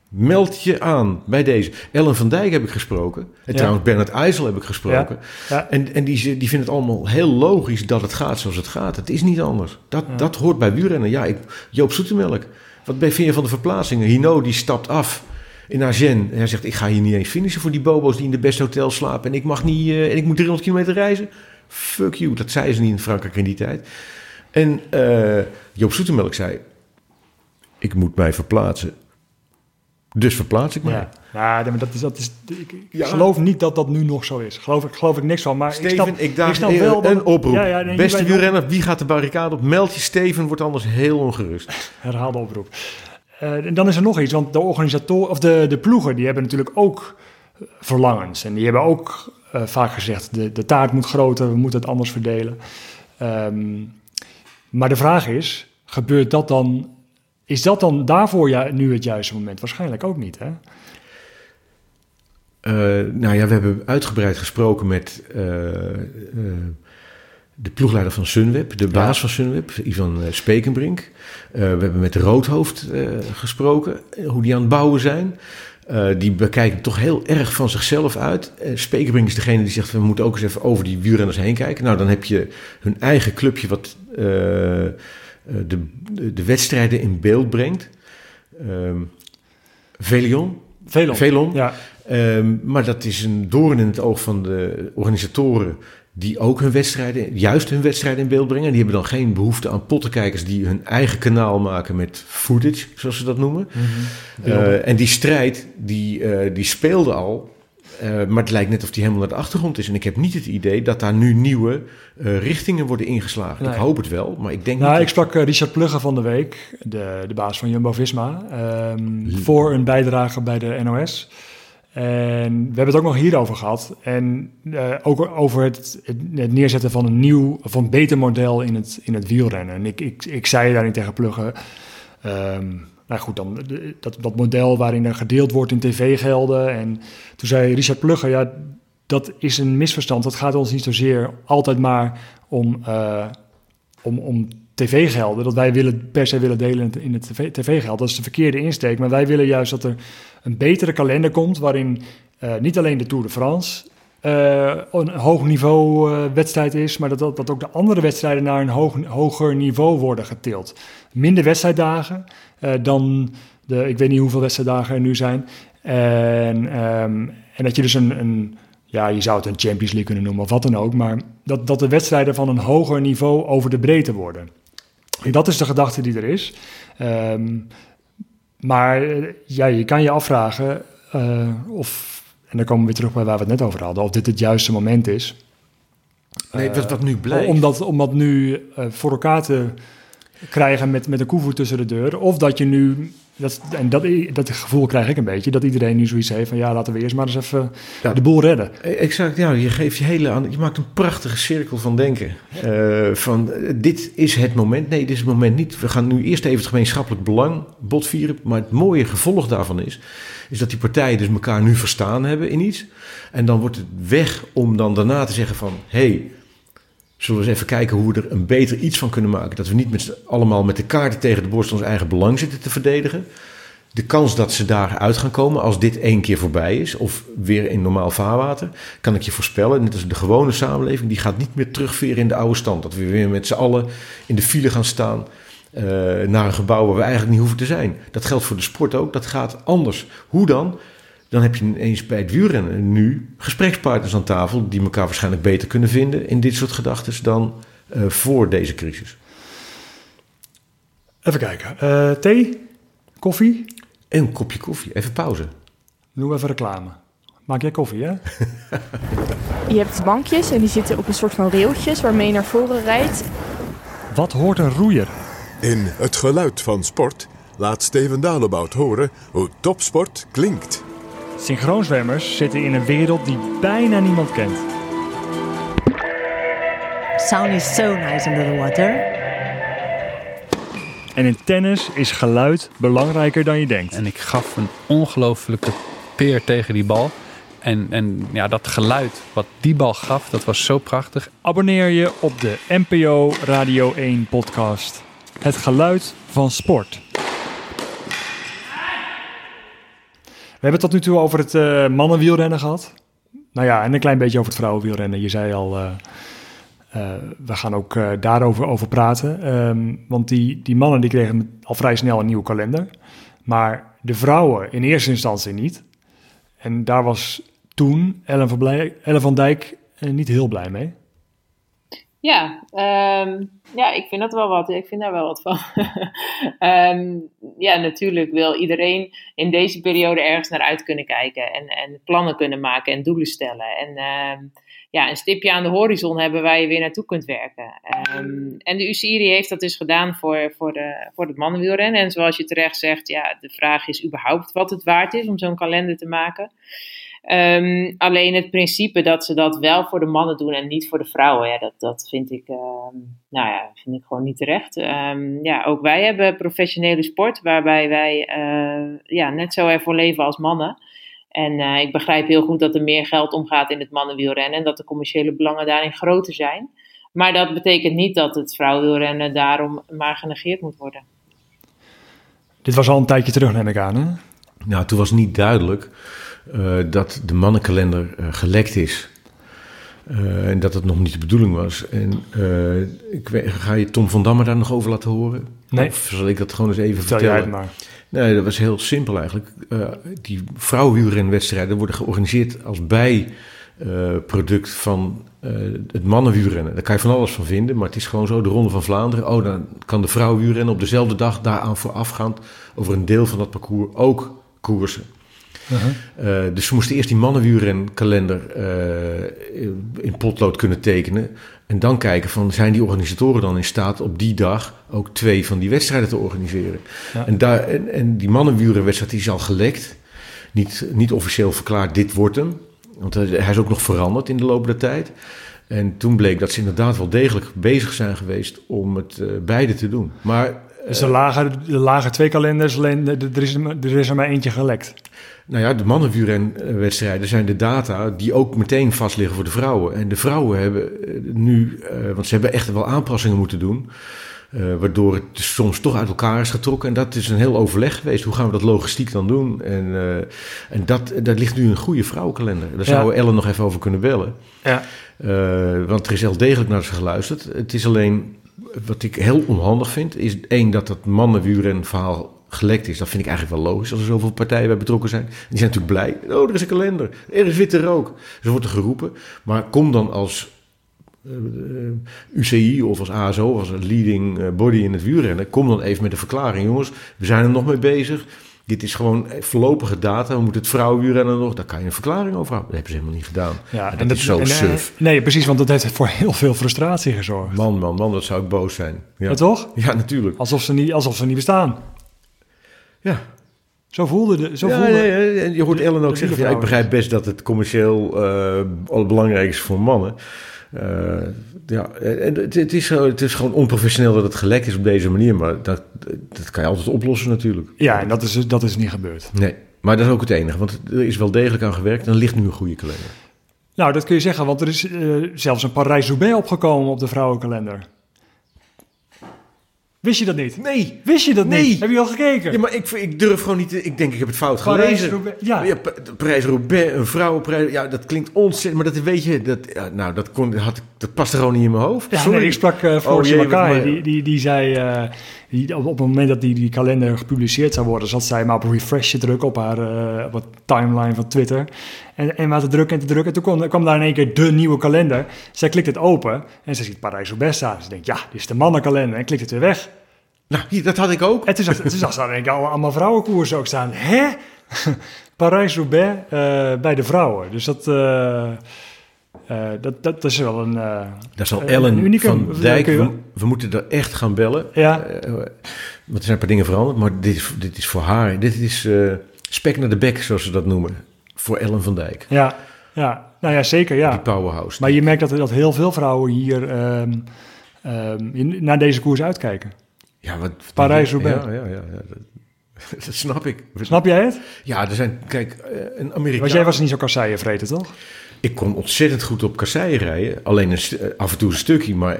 Meld je aan bij deze. Ellen van Dijk heb ik gesproken. En Ja. trouwens Bernard IJssel heb ik gesproken. Ja. En, en die, die vinden het allemaal heel logisch dat het gaat zoals het gaat. Het is niet anders. Dat, dat hoort bij wielrennen. Ja, ik, Joop Zoetemelk. Wat vind je van de verplaatsingen? Hino die stapt af in Agen. En hij zegt, ik ga hier niet eens finishen voor die bobo's die in de beste hotels slapen. En ik mag niet, eh, en ik moet 300 kilometer reizen. Fuck you. Dat zei ze niet in Frankrijk in die tijd. En eh, Joop Zoetemelk zei, ik moet mij verplaatsen. Dus verplaats ik mij. Ja, ja nee, maar dat is, dat is, ik, ik Ja. geloof niet dat dat nu nog zo is. Geloof ik, geloof ik niks van. Maar ik Steven, snap, ik, daag snap een, wel dat een oproep. Ja, ja, nee, Beste wielrenner, wie gaat de barricade op? Meld je Steven, wordt anders heel ongerust. herhaalde oproep. Eh, en dan is er nog iets, want de organisatoren of de, de ploegen die hebben natuurlijk ook eh, verlangens. En die hebben ook eh, vaak gezegd: de, de taart moet groter, we moeten het anders verdelen. Ehm, maar de vraag is: gebeurt dat dan? Is dat dan daarvoor ja, nu het juiste moment? Waarschijnlijk ook niet, hè? Eh, nou ja, we hebben uitgebreid gesproken met eh, eh, de ploegleider van Sunweb, de baas van Sunweb, Ivan Spekenbrink. We hebben met Roodhoofd gesproken, hoe die aan het bouwen zijn. Die bekijken toch heel erg van zichzelf uit. Spekenbrink is degene die zegt, we moeten ook eens even over die wielrenners heen kijken. Nou, dan heb je hun eigen clubje wat de, de, de wedstrijden in beeld brengt. Ehm Velion. Velon. Velon. Ja, Ehm, maar dat is een doorn in het oog van de organisatoren die ook hun wedstrijden, juist hun wedstrijden in beeld brengen. Die hebben dan geen behoefte aan pottenkijkers die hun eigen kanaal maken met footage, zoals ze dat noemen. Eh, en die strijd, die, eh, die speelde al. Eh, maar het lijkt net of die helemaal naar de achtergrond is. En ik heb niet het idee dat daar nu nieuwe eh, richtingen worden ingeslagen. Nee. Ik hoop het wel, maar ik denk Nou, niet... ik sprak eh, Richard Plugge van de week, de, de baas van Jumbo-Visma, ehm, voor een bijdrage bij de NOS. En we hebben het ook nog hierover gehad. En ook over het, het, het neerzetten van een nieuw, van een beter model in het, in het wielrennen. En ik, ik, ik zei daarin tegen Plugge, ehm, nou goed, dan, dat, dat model waarin er gedeeld wordt in tv-gelden. En toen zei Richard Plugge, ja, dat is een misverstand. Dat gaat ons niet zozeer altijd maar om, eh, om, om tv-gelden. Dat wij willen, per se willen delen in het- tv-geld. Dat is de verkeerde insteek. Maar wij willen juist dat er een betere kalender komt... waarin eh, niet alleen de Tour de France eh, een hoog niveau eh, wedstrijd is... maar dat, dat, dat ook de andere wedstrijden naar een hoger niveau worden getild. Minder wedstrijddagen eh, dan de... ik weet niet hoeveel wedstrijddagen er nu zijn. En, ehm, en dat je dus een... een ja, je zou het een Champions League kunnen noemen of wat dan ook. Maar dat, dat de wedstrijden van een hoger niveau over de breedte worden. En dat is de gedachte die er is. Ehm, maar ja, je kan je afvragen of, en dan komen we weer terug bij waar we het net over hadden, of dit het juiste moment is. nee, wat, wat nu blijkt... Om dat, om dat nu eh, voor elkaar te krijgen met, met een koevoet tussen de deur. Of dat je nu, dat, en dat, dat gevoel krijg ik een beetje, dat iedereen nu zoiets heeft van ja, laten we eerst maar eens even Ja. de boel redden. Eh, Exact, ja, je geeft je hele aan, je maakt een prachtige cirkel van denken. Eh, van eh, dit is het moment. Nee, dit is het moment niet. We gaan nu eerst even het gemeenschappelijk belang botvieren. Maar het mooie gevolg daarvan is, is dat die partijen dus elkaar nu verstaan hebben in iets. En dan wordt het weg om dan daarna te zeggen van, hé, hey, zullen we eens even kijken hoe we er een beter iets van kunnen maken. Dat we niet met allemaal met de kaarten tegen de borst ons eigen belang zitten te verdedigen. De kans dat ze daaruit gaan komen als dit één keer voorbij is, of weer in normaal vaarwater, kan ik je voorspellen. Net als de gewone samenleving, die gaat niet meer terugveren in de oude stand. Dat we weer met z'n allen in de file gaan staan eh, naar een gebouw waar we eigenlijk niet hoeven te zijn. Dat geldt voor de sport ook, dat gaat anders. Hoe dan? Dan heb je ineens bij het wielrennen nu gesprekspartners aan tafel die elkaar waarschijnlijk beter kunnen vinden in dit soort gedachten dan eh, voor deze crisis. Even kijken. Eh, thee? Koffie? En een kopje koffie, even pauze. Doe even reclame. Maak jij koffie, hè? Je hebt bankjes en die zitten op een soort van railtjes waarmee je naar voren rijdt. Wat hoort een roeier? In Het Geluid van Sport laat Steven Dalebout horen hoe topsport klinkt. Synchroonzwemmers zitten in een wereld die bijna niemand kent. Sound is so nice under the water. En in tennis is geluid belangrijker dan je denkt. En ik gaf een ongelofelijke peer tegen die bal. En, en ja, dat geluid wat die bal gaf, dat was zo prachtig. Abonneer je op de NPO Radio 1 podcast. Het geluid van sport. We hebben het tot nu toe over het eh, mannenwielrennen gehad. Nou ja, en een klein beetje over het vrouwenwielrennen. Je zei al, eh, eh, we gaan ook daarover over praten. Ehm, want die, die mannen die kregen al vrij snel een nieuwe kalender. Maar de vrouwen in eerste instantie niet. En daar was toen Ellen van, Dijk niet heel blij mee. Ja, ehm, ja, ik vind dat wel wat. Ik vind daar wel wat van. Ehm, ja, natuurlijk wil iedereen in deze periode ergens naar uit kunnen kijken en, en plannen kunnen maken en doelen stellen. En ehm, ja, een stipje aan de horizon hebben waar je weer naartoe kunt werken. En de UCI heeft dat dus gedaan voor, voor, de, voor het mannenwielrennen. En zoals je terecht zegt, ja, de vraag is überhaupt wat het waard is om zo'n kalender te maken. Ehm, alleen het principe dat ze dat wel voor de mannen doen en niet voor de vrouwen, ja, dat, dat vind, ik, ehm, nou ja, vind ik gewoon niet terecht. Ehm, ja, ook wij hebben professionele sport waarbij wij eh, ja, net zo ervoor leven als mannen. En eh, ik begrijp heel goed dat er meer geld omgaat in het mannenwielrennen en dat de commerciële belangen daarin groter zijn. Maar dat betekent niet dat het vrouwenwielrennen daarom maar genegeerd moet worden. Dit was al een tijdje terug, neem ik aan. Hè? Nou, toen was niet duidelijk dat de mannenkalender eh, gelekt is. Eh, en dat het nog niet de bedoeling was. En eh, ik weet, ga je Tom van Damme daar nog over laten horen? Nee. Of zal ik dat gewoon eens even Vertel jij vertellen? het maar. Nee, dat was heel simpel eigenlijk. Eh, die vrouwenwielrenwedstrijden worden georganiseerd als bijproduct van eh, het mannenwielrennen. Daar kan je van alles van vinden, maar het is gewoon zo. De Ronde van Vlaanderen, oh, dan kan de vrouwenwielrennen op dezelfde dag daaraan voorafgaand over een deel van dat parcours ook koersen. Eh, dus ze moesten eerst die mannenwielrenkalender eh, in potlood kunnen tekenen. En dan kijken van, zijn die organisatoren dan in staat op die dag ook twee van die wedstrijden te organiseren? Ja. En, daar, en, en die mannenwielrenwedstrijd die is al gelekt. Niet, niet officieel verklaard, dit wordt hem. Want hij hij is ook nog veranderd in de loop der tijd. En toen bleek dat ze inderdaad wel degelijk bezig zijn geweest om het eh, beide te doen. Maar Dus er lagen, er lagen twee kalenders, alleen er is, er maar- is er maar eentje gelekt. Nou ja, de mannenwielrenwedstrijden zijn de data die ook meteen vast liggen voor de vrouwen. En de vrouwen hebben eh, nu, eh, want ze hebben echt wel aanpassingen moeten doen. eh, waardoor het dus soms toch uit elkaar is getrokken. En dat is een heel overleg geweest. Hoe gaan we dat logistiek dan doen? En, en dat, daar ligt nu een goede vrouwenkalender. Daar Ja. zouden we Ellen nog even over kunnen bellen. Ja. Want er is heel degelijk naar ze geluisterd. Het is alleen, wat ik heel onhandig vind, is één dat dat mannenwielrenverhaal gelekt is. Dat vind ik eigenlijk wel logisch als er zoveel partijen bij betrokken zijn. Die zijn natuurlijk blij. Oh, er is een kalender. Er is witte rook. Dus wordt er geroepen. Maar kom dan als eh, eh, UCI of als ASO, als een leading eh, body in het wielrennen. Kom dan even met een verklaring. Jongens, we zijn er nog mee bezig. Dit is gewoon voorlopige data. We moeten het vrouwenwielrennen nog. Daar kan je een verklaring over houden. Dat hebben ze helemaal niet gedaan. Ja, en dat, is zo en, eh, suf. Nee, precies, want dat heeft voor heel veel frustratie gezorgd. Man, man, man, dat zou ik boos zijn. Ja, Ja, toch? Ja, natuurlijk. Alsof ze niet, alsof ze niet bestaan. Ja. Zo voelde de. Zo ja, voelde, en je hoort Ellen ook zeggen: ja, ik begrijp best dat het commercieel al belangrijk is voor mannen. Eh, ja, en het, het, is, het is gewoon onprofessioneel dat het gelekt is op deze manier, maar dat, dat kan je altijd oplossen natuurlijk. Ja, en dat is, dat is niet gebeurd. Nee, maar dat is ook het enige, want er is wel degelijk aan gewerkt en er ligt nu een goede kalender. Nou, dat kun je zeggen, want er is eh, zelfs een Parijs-Roubaix opgekomen op de vrouwenkalender. Wist je dat niet? Nee. Wist je dat Nee. niet? Heb je al gekeken? Ja, maar ik, ik durf gewoon niet. te- Ik denk, ik heb het fout Parijs, gelezen. Roubaix, ja. Parijs-Roubaix, een vrouwenprijs. Ja, dat klinkt ontzettend. Maar dat weet je. Dat, ja, nou, dat, kon, had, dat past er gewoon niet in mijn hoofd. Ja, Sorry. nee, ik sprak uh, Oh, jee, die, die, die zei, eh, die, op, op het moment dat die, die kalender gepubliceerd zou worden, zat zij maar op refresh te drukken op haar op het timeline van Twitter. En, en maar te drukken en te drukken. En toen kwam, kwam daar in één keer de nieuwe kalender. Zij klikt het open en ze ziet Parijs-Roubaix staan. Ze denkt, ja, dit is de mannenkalender. En klikt het weer weg. Nou, hier, dat had ik ook. En toen zag, toen zag ze alle- allemaal vrouwenkoersen ook staan. Hè? Parijs-Roubaix eh, bij de vrouwen. Dus dat, eh, eh, dat, dat, is wel een... eh, Daar zal een Ellen unicum. van Dijk, we, we moeten er echt gaan bellen. Ja. Eh, want er zijn een paar dingen veranderd, maar dit is, dit is voor haar. Dit is spek naar de bek, zoals ze dat noemen. Voor Ellen van Dijk. Ja, ja. nou ja, zeker ja. Die powerhouse. Maar je merkt dat, dat heel veel vrouwen hier ehm, ehm, in- naar deze koers uitkijken. Ja, wat... Parijs-Roubaix. Ja, ja, ja. ja. Dat, dat snap ik. Snap jij het? Ja, er zijn... Kijk, een Amerikaan... Want jij was niet zo kasseien toch? Ik kon ontzettend goed op kasseien rijden. Alleen een, st- af en toe een stukje. Maar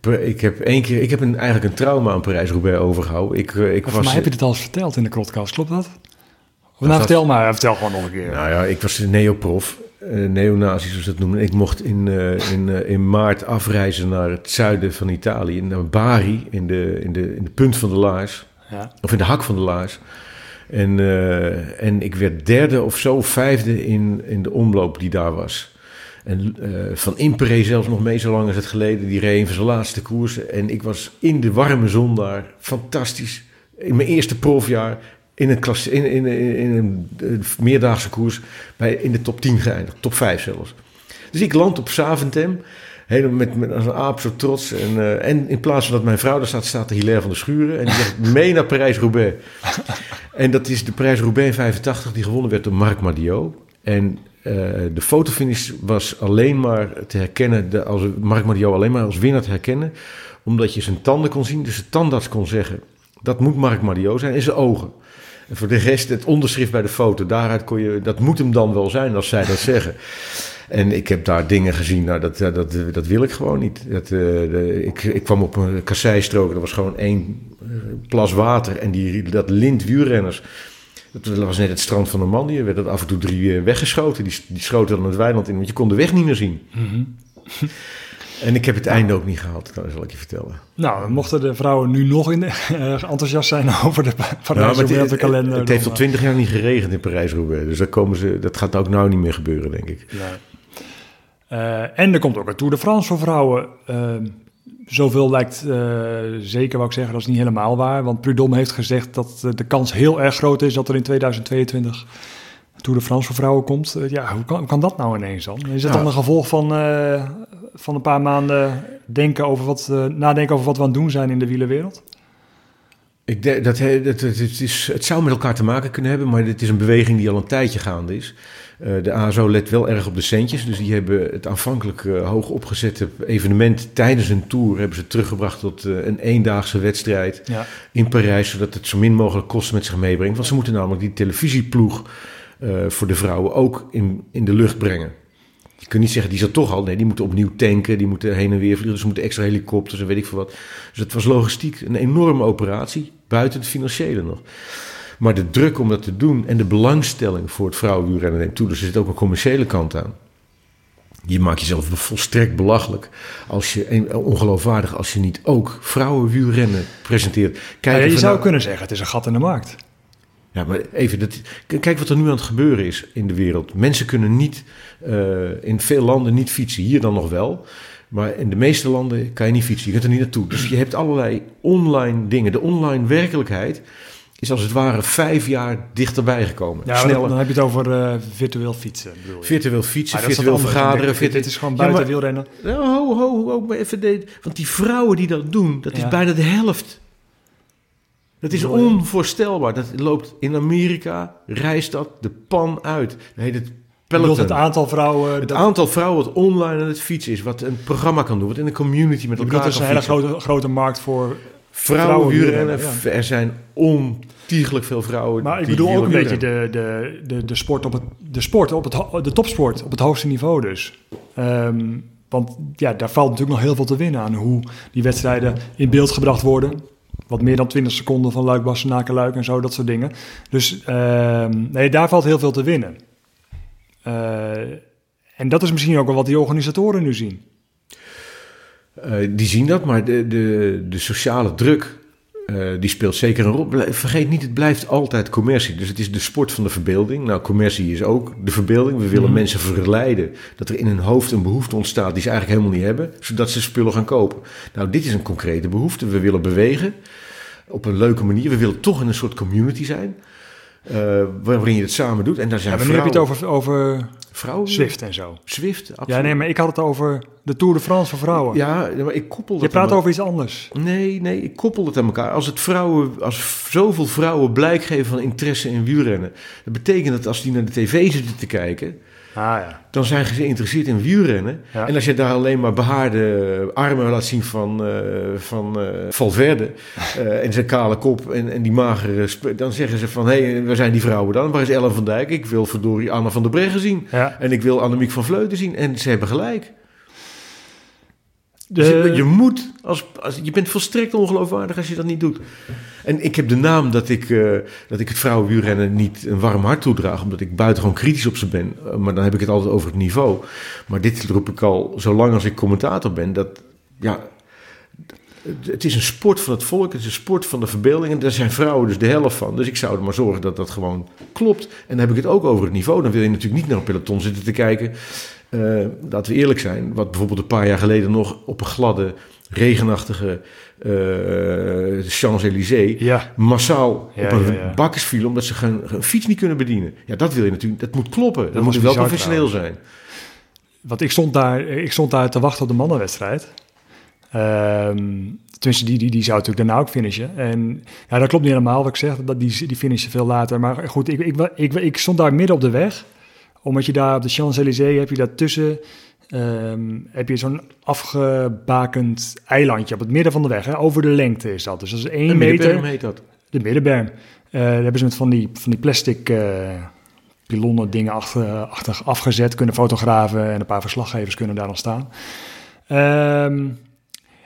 eh, ik heb één keer... Ik heb een, eigenlijk een trauma aan Parijs-Roubaix overgehouden. Ik, eh, ik was... mij heb je dit al eens verteld in de podcast, klopt dat? Of nou, dat- vertel maar, vertel gewoon nog een keer. Nou ja, ik was een neoprof, eh neonazi zoals ze dat noemen. Ik mocht in, eh, in, eh, in maart afreizen naar het zuiden van Italië, naar Bari, in de, in de, in de punt van de laars. Ja. Of in de hak van de laars. En, eh, en ik werd derde of zo, vijfde in, in de omloop die daar was. En eh, Van Impere zelfs nog mee, zo lang is het geleden. Die reed van zijn laatste koersen. En ik was in de warme zon daar. Fantastisch. In mijn eerste profjaar. In een, in, in, een meerdaagse koers. Bij, in de top 10 geëindigd. Top 5 zelfs. Dus ik land op Saventem. Helemaal met, met als een aap zo trots. En, eh, en in plaats van dat mijn vrouw daar staat, staat de Hilaire van de Schuren. En die zegt mee naar Parijs-Roubaix. En dat is de Parijs-Roubaix in 85 die gewonnen werd door Marc Madiot. En eh, de fotofinish was alleen maar te herkennen, de, als Marc Madiot alleen maar als winnaar te herkennen. Omdat je zijn tanden kon zien. Dus de tandarts kon zeggen, dat moet Marc Madiot zijn. En zijn ogen. En voor de rest, het onderschrift bij de foto, daaruit kon je, dat moet hem dan wel zijn als zij dat zeggen. En ik heb daar dingen gezien, nou, dat, dat, dat, dat wil ik gewoon niet. Dat, eh, de, ik, ik kwam op een kasseistrook, er was gewoon één eh, plas water. En die, dat lint wielrenners, dat was net het strand van Normandië, werd dat af en toe drie eh, weggeschoten. Die, die schoten dan het weiland in, want je kon de weg niet meer zien. Mhm. En ik heb het einde ook niet gehaald, dat zal ik je vertellen. Nou, mochten de vrouwen nu nog in, eh, enthousiast zijn over de Ja, Parijs maar het, op de kalender. het heeft al twintig jaar niet geregend in Parijs-Roubaix. Dus daar komen ze, dat gaat ook nou niet meer gebeuren, denk ik. Nee. Eh, en er komt ook een Tour de France voor vrouwen. Eh, zoveel lijkt eh, zeker, wou ik zeggen, dat is niet helemaal waar. Want Prudhomme heeft gezegd dat eh, de kans heel erg groot is dat er in 2022 een Tour de France voor vrouwen komt. Ja, hoe kan, hoe kan dat nou ineens dan? Is dat Ja. dan een gevolg van, van een paar maanden denken over wat, nadenken over wat we aan het doen zijn in de wielerwereld? Ik denk dat, he- dat, het, het is, het zou met elkaar te maken kunnen hebben, maar het is een beweging die al een tijdje gaande is. Eh, de ASO let wel erg op de centjes, dus die hebben het aanvankelijk eh, hoog opgezette evenement tijdens een tour hebben ze teruggebracht tot eh, een eendaagse wedstrijd Ja. in Parijs, zodat het zo min mogelijk kosten met zich meebrengt. Want ze moeten namelijk die televisieploeg voor de vrouwen ook in, in de lucht brengen. Je kunt niet zeggen, die er toch al. Nee, die moeten opnieuw tanken, die moeten heen en weer vliegen. Dus ze moeten extra helikopters en weet ik veel wat. Dus het was logistiek een enorme operatie, buiten het financiële nog. Maar de druk om dat te doen en de belangstelling voor het vrouwenwielrennen neemt toe. Dus er zit ook een commerciële kant aan. Je maakt jezelf volstrekt belachelijk als je, ongeloofwaardig als je niet ook vrouwenwielrennen presenteert. Kijk ja, je zou nou- kunnen zeggen, het is een gat in de markt. ja, maar even, dat, kijk wat er nu aan het gebeuren is in de wereld. Mensen kunnen niet, eh, in veel landen niet fietsen. Hier dan nog wel. Maar in de meeste landen kan je niet fietsen. Je kunt er niet naartoe. Dus je hebt allerlei online dingen. De online werkelijkheid is als het ware vijf jaar dichterbij gekomen. Ja, Sneller. dan, heb je het over eh, virtueel fietsen. Bedoel je. Virtueel fietsen, dat is wat virtueel vergaderen. Dit virtu- is gewoon Ja, buiten maar- wielrennen. Ho, ho, ho, maar even de, Want die vrouwen die dat doen, dat is bijna de helft. Dat is onvoorstelbaar. Dat loopt in Amerika, reist dat de pan uit. Dat bedoelt peloton. het aantal vrouwen... Het dat- aantal vrouwen wat online aan het fietsen is, wat een programma kan doen, wat in een community met elkaar er is een hele fietsen. grote, grote markt voor Vrouwenwielrennen, vrouwenwielrennen, er zijn ontiegelijk veel vrouwen. Maar ik die bedoel ook een beetje de, de, de, de sport op het, de sport op het, de topsport op het hoogste niveau dus. Ehm, want ja, daar valt natuurlijk nog heel veel te winnen aan hoe die wedstrijden in beeld gebracht worden. Wat meer dan 20 seconden van Luik, Bastenaken, Luik en zo, dat soort dingen. Dus ehm, nee, daar valt heel veel te winnen. Eh, en dat is misschien ook wel wat die organisatoren nu zien. Eh, die zien dat, maar de, de, de sociale druk, eh, die speelt zeker een rol. Vergeet niet, het blijft altijd commercie. Dus het is de sport van de verbeelding. Nou, commercie is ook de verbeelding. We willen Mhm. mensen verleiden dat er in hun hoofd een behoefte ontstaat die ze eigenlijk helemaal niet hebben, zodat ze spullen gaan kopen. Nou, dit is een concrete behoefte. We willen bewegen op een leuke manier. We willen toch in een soort community zijn. Eh, waarin je het samen doet. En daar zijn Ja, maar nu heb je het over, over vrouwen. Zwift en zo. Zwift, absoluut. Ja, nee, maar ik had het over de Tour de France voor vrouwen. Ja, maar ik koppel dat Je praat over iets anders. Nee, nee, ik koppel het aan elkaar. Als, het vrouwen, als zoveel vrouwen blijk geven van interesse in wielrennen, dat betekent dat als die naar de tv zitten te kijken, ja. dan zijn ze geïnteresseerd in wielrennen. Ja. En als je daar alleen maar behaarde armen laat zien van, eh, van eh, Valverde eh, en zijn kale kop en, en die magere, dan zeggen ze van, hé, hey, waar zijn die vrouwen dan? Waar is Ellen van Dijk? Ik wil verdorie Anna van der Breggen zien. En ik wil Annemiek van Vleuten zien. En ze hebben gelijk. De- Dus je, je moet, als, als, je bent volstrekt ongeloofwaardig als je dat niet doet. En ik heb de naam dat ik, eh, dat ik het vrouwenwielrennen niet een warm hart toedraag, omdat ik buitengewoon kritisch op ze ben. Eh, maar dan heb ik het altijd over het niveau. Maar dit roep ik al zolang als ik commentator ben, dat ja, het- is een sport van het volk, het is een sport van de verbeelding. En daar zijn vrouwen dus de helft van. Dus ik zou er maar zorgen dat dat gewoon klopt. En dan heb ik het ook over het niveau. Dan wil je natuurlijk niet naar een peloton zitten te kijken. Eh, laten we eerlijk zijn, wat bijvoorbeeld een paar jaar geleden nog op een gladde, regenachtige eh, Champs-Élysées Ja. massaal Ja, op een ja, ja. bakkers vielen omdat ze geen, fiets niet kunnen bedienen. Ja, dat wil je natuurlijk, dat moet kloppen. Dat, moet wel professioneel zijn. Want ik stond daar, ik stond daar te wachten op de mannenwedstrijd. Ehm tenminste, die, die, die zou natuurlijk daarna ook finishen. En ja, dat klopt niet helemaal wat ik zeg. Dat, die, die finishen veel later. Maar goed, ik, ik, ik, ik stond daar midden op de weg. Omdat je daar op de Champs-Élysées heb je daartussen... ehm, heb je zo'n afgebakend eilandje op het midden van de weg. Hè? Over de lengte is dat. Dus dat is één Een meter. middenberm heet dat. De middenberm. Eh, daar hebben ze met van die, van die plastic eh pilonnen dingen achter, achter afgezet. Kunnen fotografen en een paar verslaggevers kunnen daar dan staan. Ehm,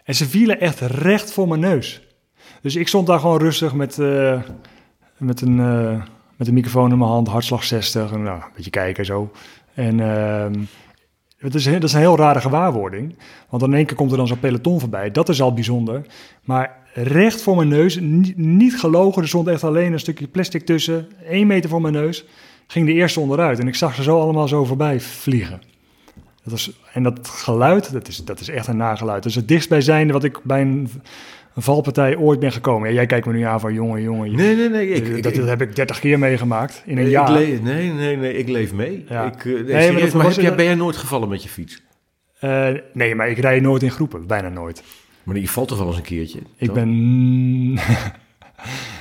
en ze vielen echt recht voor mijn neus. Dus ik stond daar gewoon rustig met, eh, met, een, met een microfoon in mijn hand, hartslag 60. En, nou, een beetje kijken zo. En dat is een heel rare gewaarwording. Want in één keer komt er dan zo'n peloton voorbij. Dat is al bijzonder. Maar recht voor mijn neus, niet, gelogen. Er stond echt alleen een stukje plastic tussen. één meter voor mijn neus. Ging de eerste onderuit. En ik zag ze zo allemaal zo voorbij vliegen. Dat was, en dat geluid, dat is, dat is echt een nageluid. Dat is het dichtstbijzijnde wat ik bij een, een valpartij ooit ben gekomen. Ja, jij kijkt me nu aan van jongen, jongen. Nee, nee, nee. Ik, dat, ik- heb ik 30 keer meegemaakt in een jaar. nee, nee, nee, ik leef mee. Ja. Ik, eh, nee, Nee, maar dat heb jij, ben jij nooit gevallen met je fiets? Eh, nee, maar ik rij nooit in groepen. Bijna nooit. Maar je valt toch wel eens een keertje? Ik toch? ben...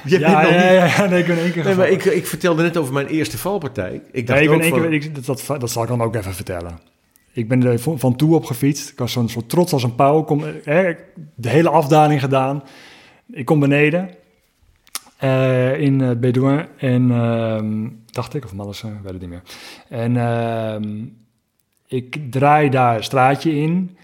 Je ja, nog ja, niet- ja, nee, ik ben één keer Nee, maar ik, ik vertelde net over mijn eerste valpartij. Ik dacht Nee, ik ben ook één van, keer, ik, dat, dat, dat zal ik dan ook even vertellen. Ik ben er van toe op gefietst. Ik was zo'n soort trots als een pauw. Kom, hè, ik- de hele afdaling gedaan. Ik kom beneden eh, in uh, Bédouin. En ehm, dacht ik, of Mallesen, weet het niet meer. En ehm, ik draai daar een straatje in.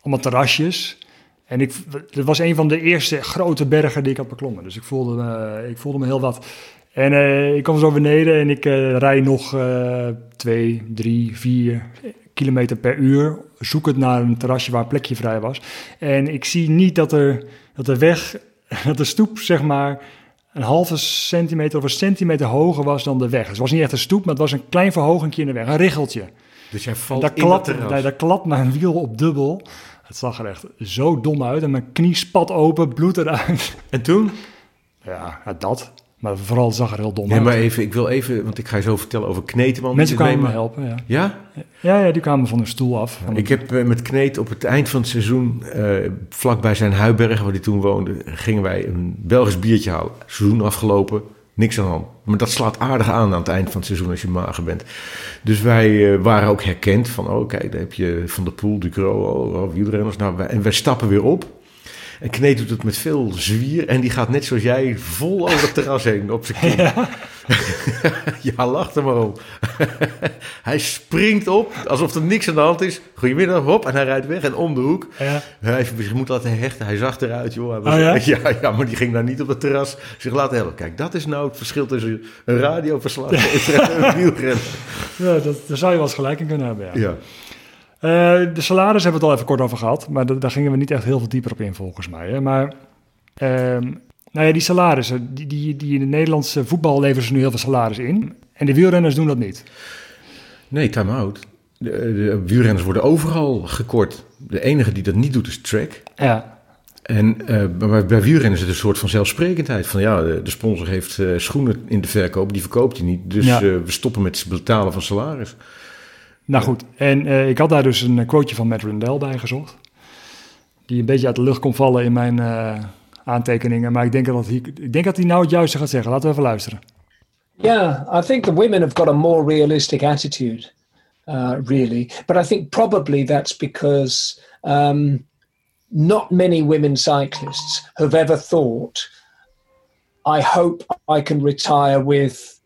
Allemaal terrasjes. En ik, het was een van de eerste grote bergen die ik had beklommen. Dus ik voelde me, ik voelde me heel wat. En eh, ik kwam zo beneden en ik eh rij nog eh, twee, drie, vier kilometer per uur. Zoekend naar een terrasje waar een plekje vrij was. En ik zie niet dat, er, dat de weg, dat de stoep zeg maar een halve centimeter of een centimeter hoger was dan de weg. Het was niet echt een stoep, maar het was een klein verhogingje in de weg. Een richeltje. Dus jij valt daar in terras. daar, daar klapt mijn wiel op dubbel. Het zag er echt zo dom uit. En mijn knie spat open, bloed eruit. En toen? Ja, dat. Maar vooral zag er heel dom Nee, uit. maar even, ik wil even, want ik ga je zo vertellen over Kneteman. Mensen kwamen me helpen, ja. Ja? Ja, ja, die kwamen van hun stoel af. Ik heb eh, met Kneet op het eind van het seizoen, eh vlakbij zijn Huiberg, waar hij toen woonde, gingen wij een Belgisch biertje halen. Seizoen afgelopen, niks aan de hand. Maar dat slaat aardig aan aan het eind van het seizoen als je mager bent. Dus wij eh, waren ook herkend van, oh kijk, daar heb je Van der Poel, Ducro, oh, oh, wielrenners. Nou, wij, en wij stappen weer op. En Kneet doet het met veel zwier. En die gaat net zoals jij vol over het terras heen op zijn kin. Ja, lach er maar om. hij springt op alsof er niks aan de hand is. Goedemiddag, hop. En hij rijdt weg en om de hoek. Ja. Hij heeft zich moet laten hechten. Hij zag eruit, joh. Hij was- Oh ja? ja? Ja, maar die ging daar niet op het terras zich laten helpen. Kijk, dat is nou het verschil tussen een radioverslaggever en een wielrenner. Ja, dat, daar zou je wel eens gelijk in kunnen hebben, ja. Eh, de salaris hebben we het al even kort over gehad, maar da- daar gingen we niet echt heel veel dieper op in volgens mij. Hè. Maar ehm, nou ja, die salarissen, die, die, die in de Nederlandse voetbal leveren ze nu heel veel salaris in. En de wielrenners doen dat niet. Nee, time out. De, de wielrenners worden overal gekort. De enige die dat niet doet is track. Ja. En eh, bij, bij wielrennen is het een soort van zelfsprekendheid. Van ja, de, de sponsor heeft eh, schoenen in de verkoop, die verkoopt hij niet. Dus Ja. eh, we stoppen met het betalen van salaris. Nou goed, en eh, ik had daar dus een quoteje van Matt Rendell bij gezocht. Die een beetje uit de lucht kon vallen in mijn eh, aantekeningen. Maar ik denk, dat hij, ik denk dat hij nou het juiste gaat zeggen. Laten we even luisteren. Yeah, I think the women have got a more realistic attitude. uh, really. But I think probably that's because um, not many women cyclists have ever thought, I hope I can retire with,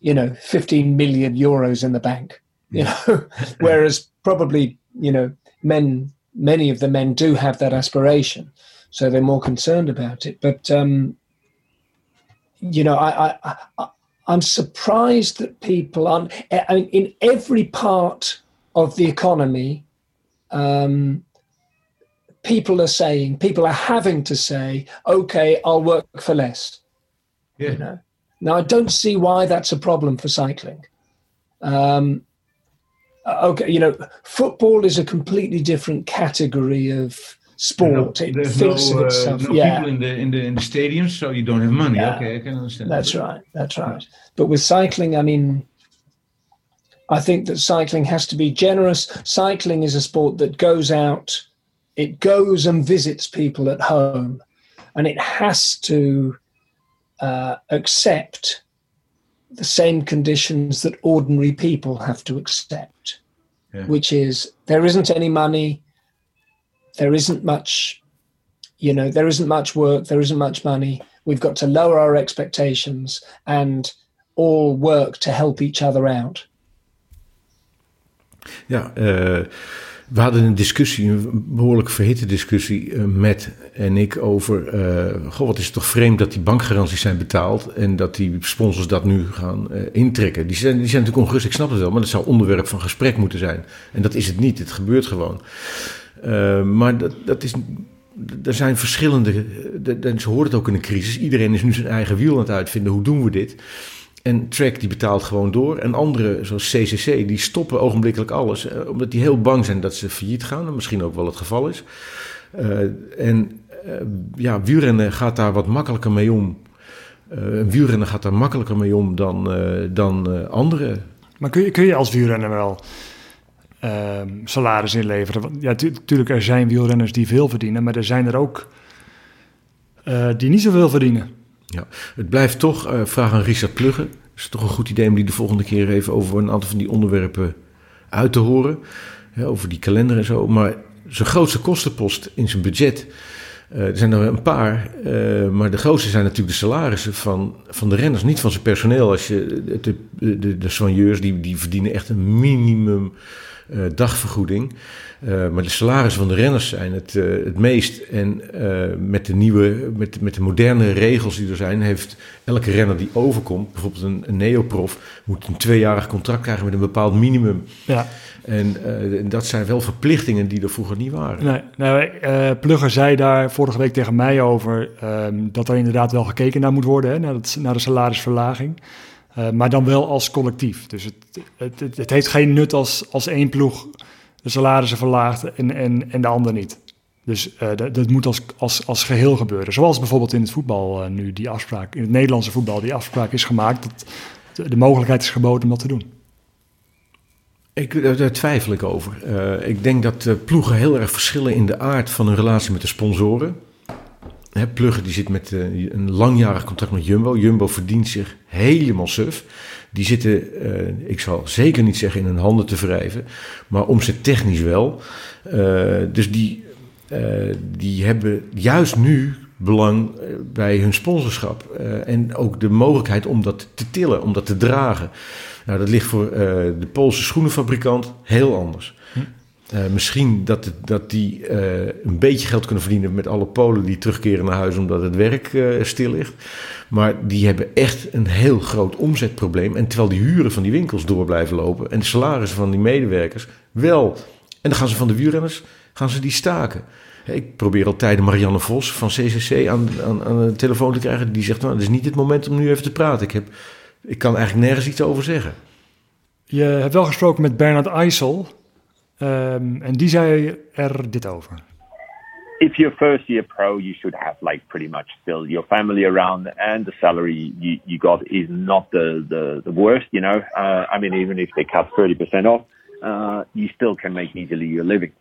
you know, 15 million euros in the bank. You know, whereas probably, you know, men, many of the men do have that aspiration. So they're more concerned about it. But, um, you know, I, I, I, I'm surprised that people aren't, I mean, in every part of the economy, um, people are saying, people are having to say, okay, I'll work for less. Yeah. You know? Now, I don't see why that's a problem for cycling. Um, okay, you know, football is a completely different category of sport. it thinks no, of uh, itself. no yeah. people in the in the in the stadiums, so you don't have money. Yeah. Okay, I can understand. That's right. That's right. But with cycling, I mean, I think that cycling has to be generous. Cycling is a sport that goes out, it goes and visits people at home, and it has to uh, accept the same conditions that ordinary people have to accept, Yeah. which is there isn't any money, there isn't much, you know, there isn't much work, there isn't much money. We've got to lower our expectations and all work to help each other out. Yeah. eh, we hadden een discussie, een behoorlijk verhitte discussie, eh, met en ik over. eh, goh, wat is het toch vreemd dat die bankgaranties zijn betaald en dat die sponsors dat nu gaan eh, intrekken. Die zijn, die zijn natuurlijk ongerust, ik snap het wel, maar dat zou onderwerp van gesprek moeten zijn. En dat is het niet, het gebeurt gewoon. Maar dat, dat is. Er zijn verschillende. En ze hoort het ook in een crisis. Iedereen is nu zijn eigen wiel aan het uitvinden. Hoe doen we dit? En Track die betaalt gewoon door. En anderen, zoals CCC, die stoppen ogenblikkelijk alles. eh, Omdat die heel bang zijn dat ze failliet gaan. En misschien ook wel het geval is. Eh, en eh, ja, wielrennen gaat daar wat makkelijker mee om. Eh, een gaat daar makkelijker mee om dan, dan anderen. Maar kun je, kun je als wielrenner wel ehm, salaris inleveren? Ja, natuurlijk, er zijn wielrenners die veel verdienen, maar er zijn er ook die niet zoveel verdienen. Ja, het blijft toch, eh vraag aan Richard Plugge. Het is toch een goed idee om die de volgende keer even over een aantal van die onderwerpen uit te horen. Over die kalender en zo. Maar zijn grootste kostenpost in zijn budget. eh, er zijn er een paar, eh, maar de grootste zijn natuurlijk de salarissen van, van de renners, niet van zijn personeel. Als je, de, de, de, soigneurs die, die verdienen echt een minimum dagvergoeding. Eh, maar de salarissen van de renners zijn het, eh, het meest. En eh, met, de nieuwe, met, met de moderne regels die er zijn, heeft elke renner die overkomt, bijvoorbeeld een, een neoprof, moet een tweejarig contract krijgen met een bepaald minimum. Ja. En eh, en dat zijn wel verplichtingen die er vroeger niet waren. Nee, nou, eh, Plugger zei daar vorige week tegen mij over ehm, dat er inderdaad wel gekeken naar moet worden, hè, naar, het, naar de salarisverlaging. Eh, maar dan wel als collectief. Dus het, het, het, heeft geen nut als, als één ploeg de salarissen verlaagt en, en, en de ander niet. Dus eh, dat, moet als, als, als geheel gebeuren. Zoals bijvoorbeeld in het voetbal eh, nu die afspraak, in het Nederlandse voetbal die afspraak is gemaakt. Dat de, mogelijkheid is geboden om dat te doen. Ik, daar, twijfel ik over. Ik denk dat ploegen heel erg verschillen in de aard van hun relatie met de sponsoren. Hè, Plugge die zit met eh, een langjarig contract met Jumbo. Jumbo verdient zich helemaal suf. Die zitten, eh, ik zal zeker niet zeggen in hun handen te wrijven, maar omzet technisch wel. Eh, dus die, die hebben juist nu belang bij hun sponsorschap. En ook de mogelijkheid om dat te tillen, om dat te dragen. Nou, dat ligt voor de Poolse schoenenfabrikant heel anders. Eh, misschien dat, dat die eh, een beetje geld kunnen verdienen met alle Polen die terugkeren naar huis omdat het werk eh, stil ligt. Maar die hebben echt een heel groot omzetprobleem. En terwijl die huren van die winkels door blijven lopen en de salarissen van die medewerkers wel. En dan gaan ze van de wielrenners gaan ze die staken. Ik probeer altijd Marianne Vos van CCC aan, aan, aan de telefoon te krijgen. Die zegt, nou, het is niet het moment om nu even te praten. Ik, heb, ik kan eigenlijk nergens iets over zeggen. Je hebt wel gesproken met Bernard Eisel. Ehm, en die zei er dit over. if you're first year pro, you should have like pretty much still your family around, and the salary you, you got is not the, the, the worst. You know, uh, I mean, even if they cut thirty percent off, uh, you still can make easily your living.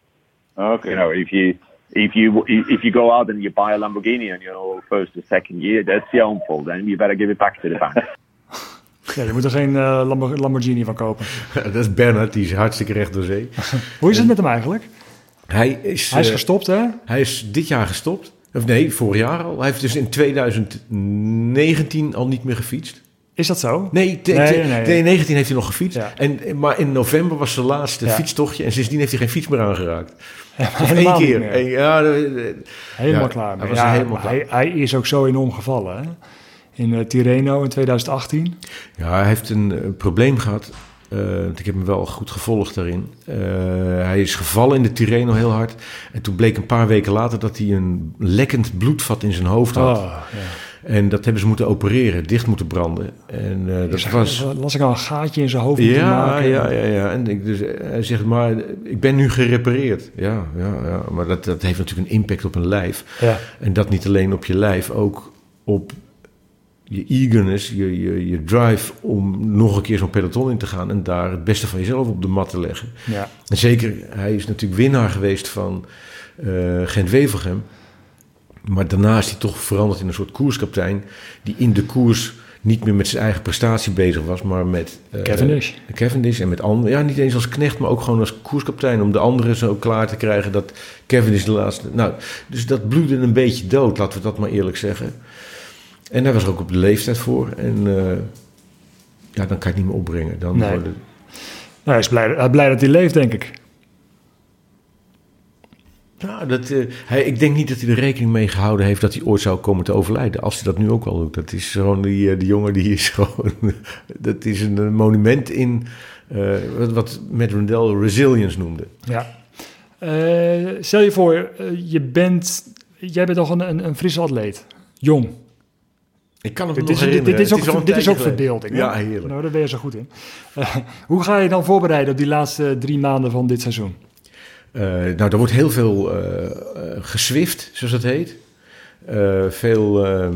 Okay. You know, if you if you if you go out and you buy a Lamborghini on your first or second year, that's your own fault, Then you better give it back to the bank. Ja, je moet er geen eh, Lambo- Lamborghini van kopen. dat is Bernard, die is hartstikke recht door zee. Hoe is het met hem eigenlijk? Hij is, Hij is eh, gestopt, hè? Hij is dit jaar gestopt. Of nee, vorig jaar al. Hij heeft dus in 2019 al niet meer gefietst. Is dat zo? Nee, te- Nee, te- nee, nee. 2019 heeft hij nog gefietst. Ja. En, maar in november was zijn laatste Ja. fietstochtje. En sindsdien heeft hij geen fiets meer aangeraakt. Of helemaal één keer. niet meer. Eén- ja, Helemaal ja, klaar. Hij mee. was Ja, helemaal maar klaar. hij, hij is ook zo enorm gevallen, hè? In eh, Tirreno in 2018. Ja, hij heeft een, eh, probleem gehad. Eh, ik heb hem wel goed gevolgd daarin. Hij is gevallen in de Tirreno heel hard. En toen bleek een paar weken later dat hij een lekkend bloedvat in zijn hoofd had. Oh, ja. En dat hebben ze moeten opereren, dicht moeten branden. En dat was... las ik al een gaatje in zijn hoofd moeten Ja, maken. ja, ja, ja. En ik, dus, hij zegt, maar ik ben nu gerepareerd. Ja, ja, ja. Maar dat, dat heeft natuurlijk een impact op een lijf. Ja. En dat niet alleen op je lijf, ook op je eagerness, je, je, je drive om nog een keer zo'n peloton in te gaan en daar het beste van jezelf op de mat te leggen. Ja. En zeker, hij is natuurlijk winnaar geweest van eh Gent-Wevelgem. Maar daarna is hij toch veranderd in een soort koerskaptein die in de koers niet meer met zijn eigen prestatie bezig was, maar met eh, Cavendish. Cavendish en met anderen. Ja, niet eens als knecht, maar ook gewoon als koerskaptein om de anderen zo klaar te krijgen dat Cavendish de laatste. Nou, dus dat bloedde een beetje dood, laten we dat maar eerlijk zeggen. En daar was er ook op de leeftijd voor. En eh, ja, dan kan je het niet meer opbrengen. Dan Nee. worden- Nou, hij is blij, hij is blij dat hij leeft, denk ik. Ja, dat, eh, hij, ik denk niet dat hij er rekening mee gehouden heeft dat hij ooit zou komen te overlijden. Als hij dat nu ook al doet. Dat is gewoon die, die jongen die is gewoon. dat is een monument in wat, wat Matt Rundell resilience noemde. Ja. Stel je voor, je bent, jij bent toch een, een, een frisse atleet. Jong. Ik kan het dit nog is, dit, is ook, is dit is ook verbeelding. Ja, heerlijk. Nou, daar ben je zo goed in. Eh, hoe ga je dan voorbereiden op die laatste drie maanden van dit seizoen? Eh, nou, er wordt heel veel eh, geswift, zoals dat heet. Veel eh,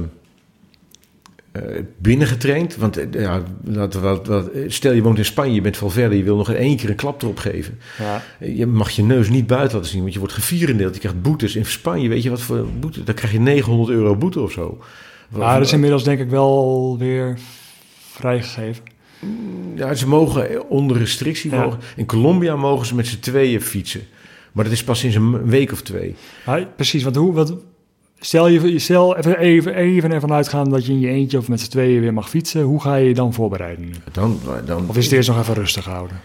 eh, binnengetraind. Want ja, wat, wat, stel je woont in Spanje, je bent Valverde, je wil nog in één keer een klap erop geven. Ja. Je mag je neus niet buiten laten zien, want je wordt gevierendeeld. Je krijgt boetes. In Spanje, weet je wat voor boete? Dan krijg je 900 euro boete of zo. Maar dat is inmiddels denk ik wel weer vrijgegeven. Ja, ze mogen onder restrictie. Ja. Mogen, in Colombia mogen ze met z'n tweeën fietsen. Maar dat is pas sinds een week of twee. Ja, precies, want hoe, wat, stel je stel even, even, even ervan uitgaan dat je in je eentje of met z'n tweeën weer mag fietsen. Hoe ga je je dan voorbereiden? nu? Dan, dan, Of is het eerst nog even rustig houden?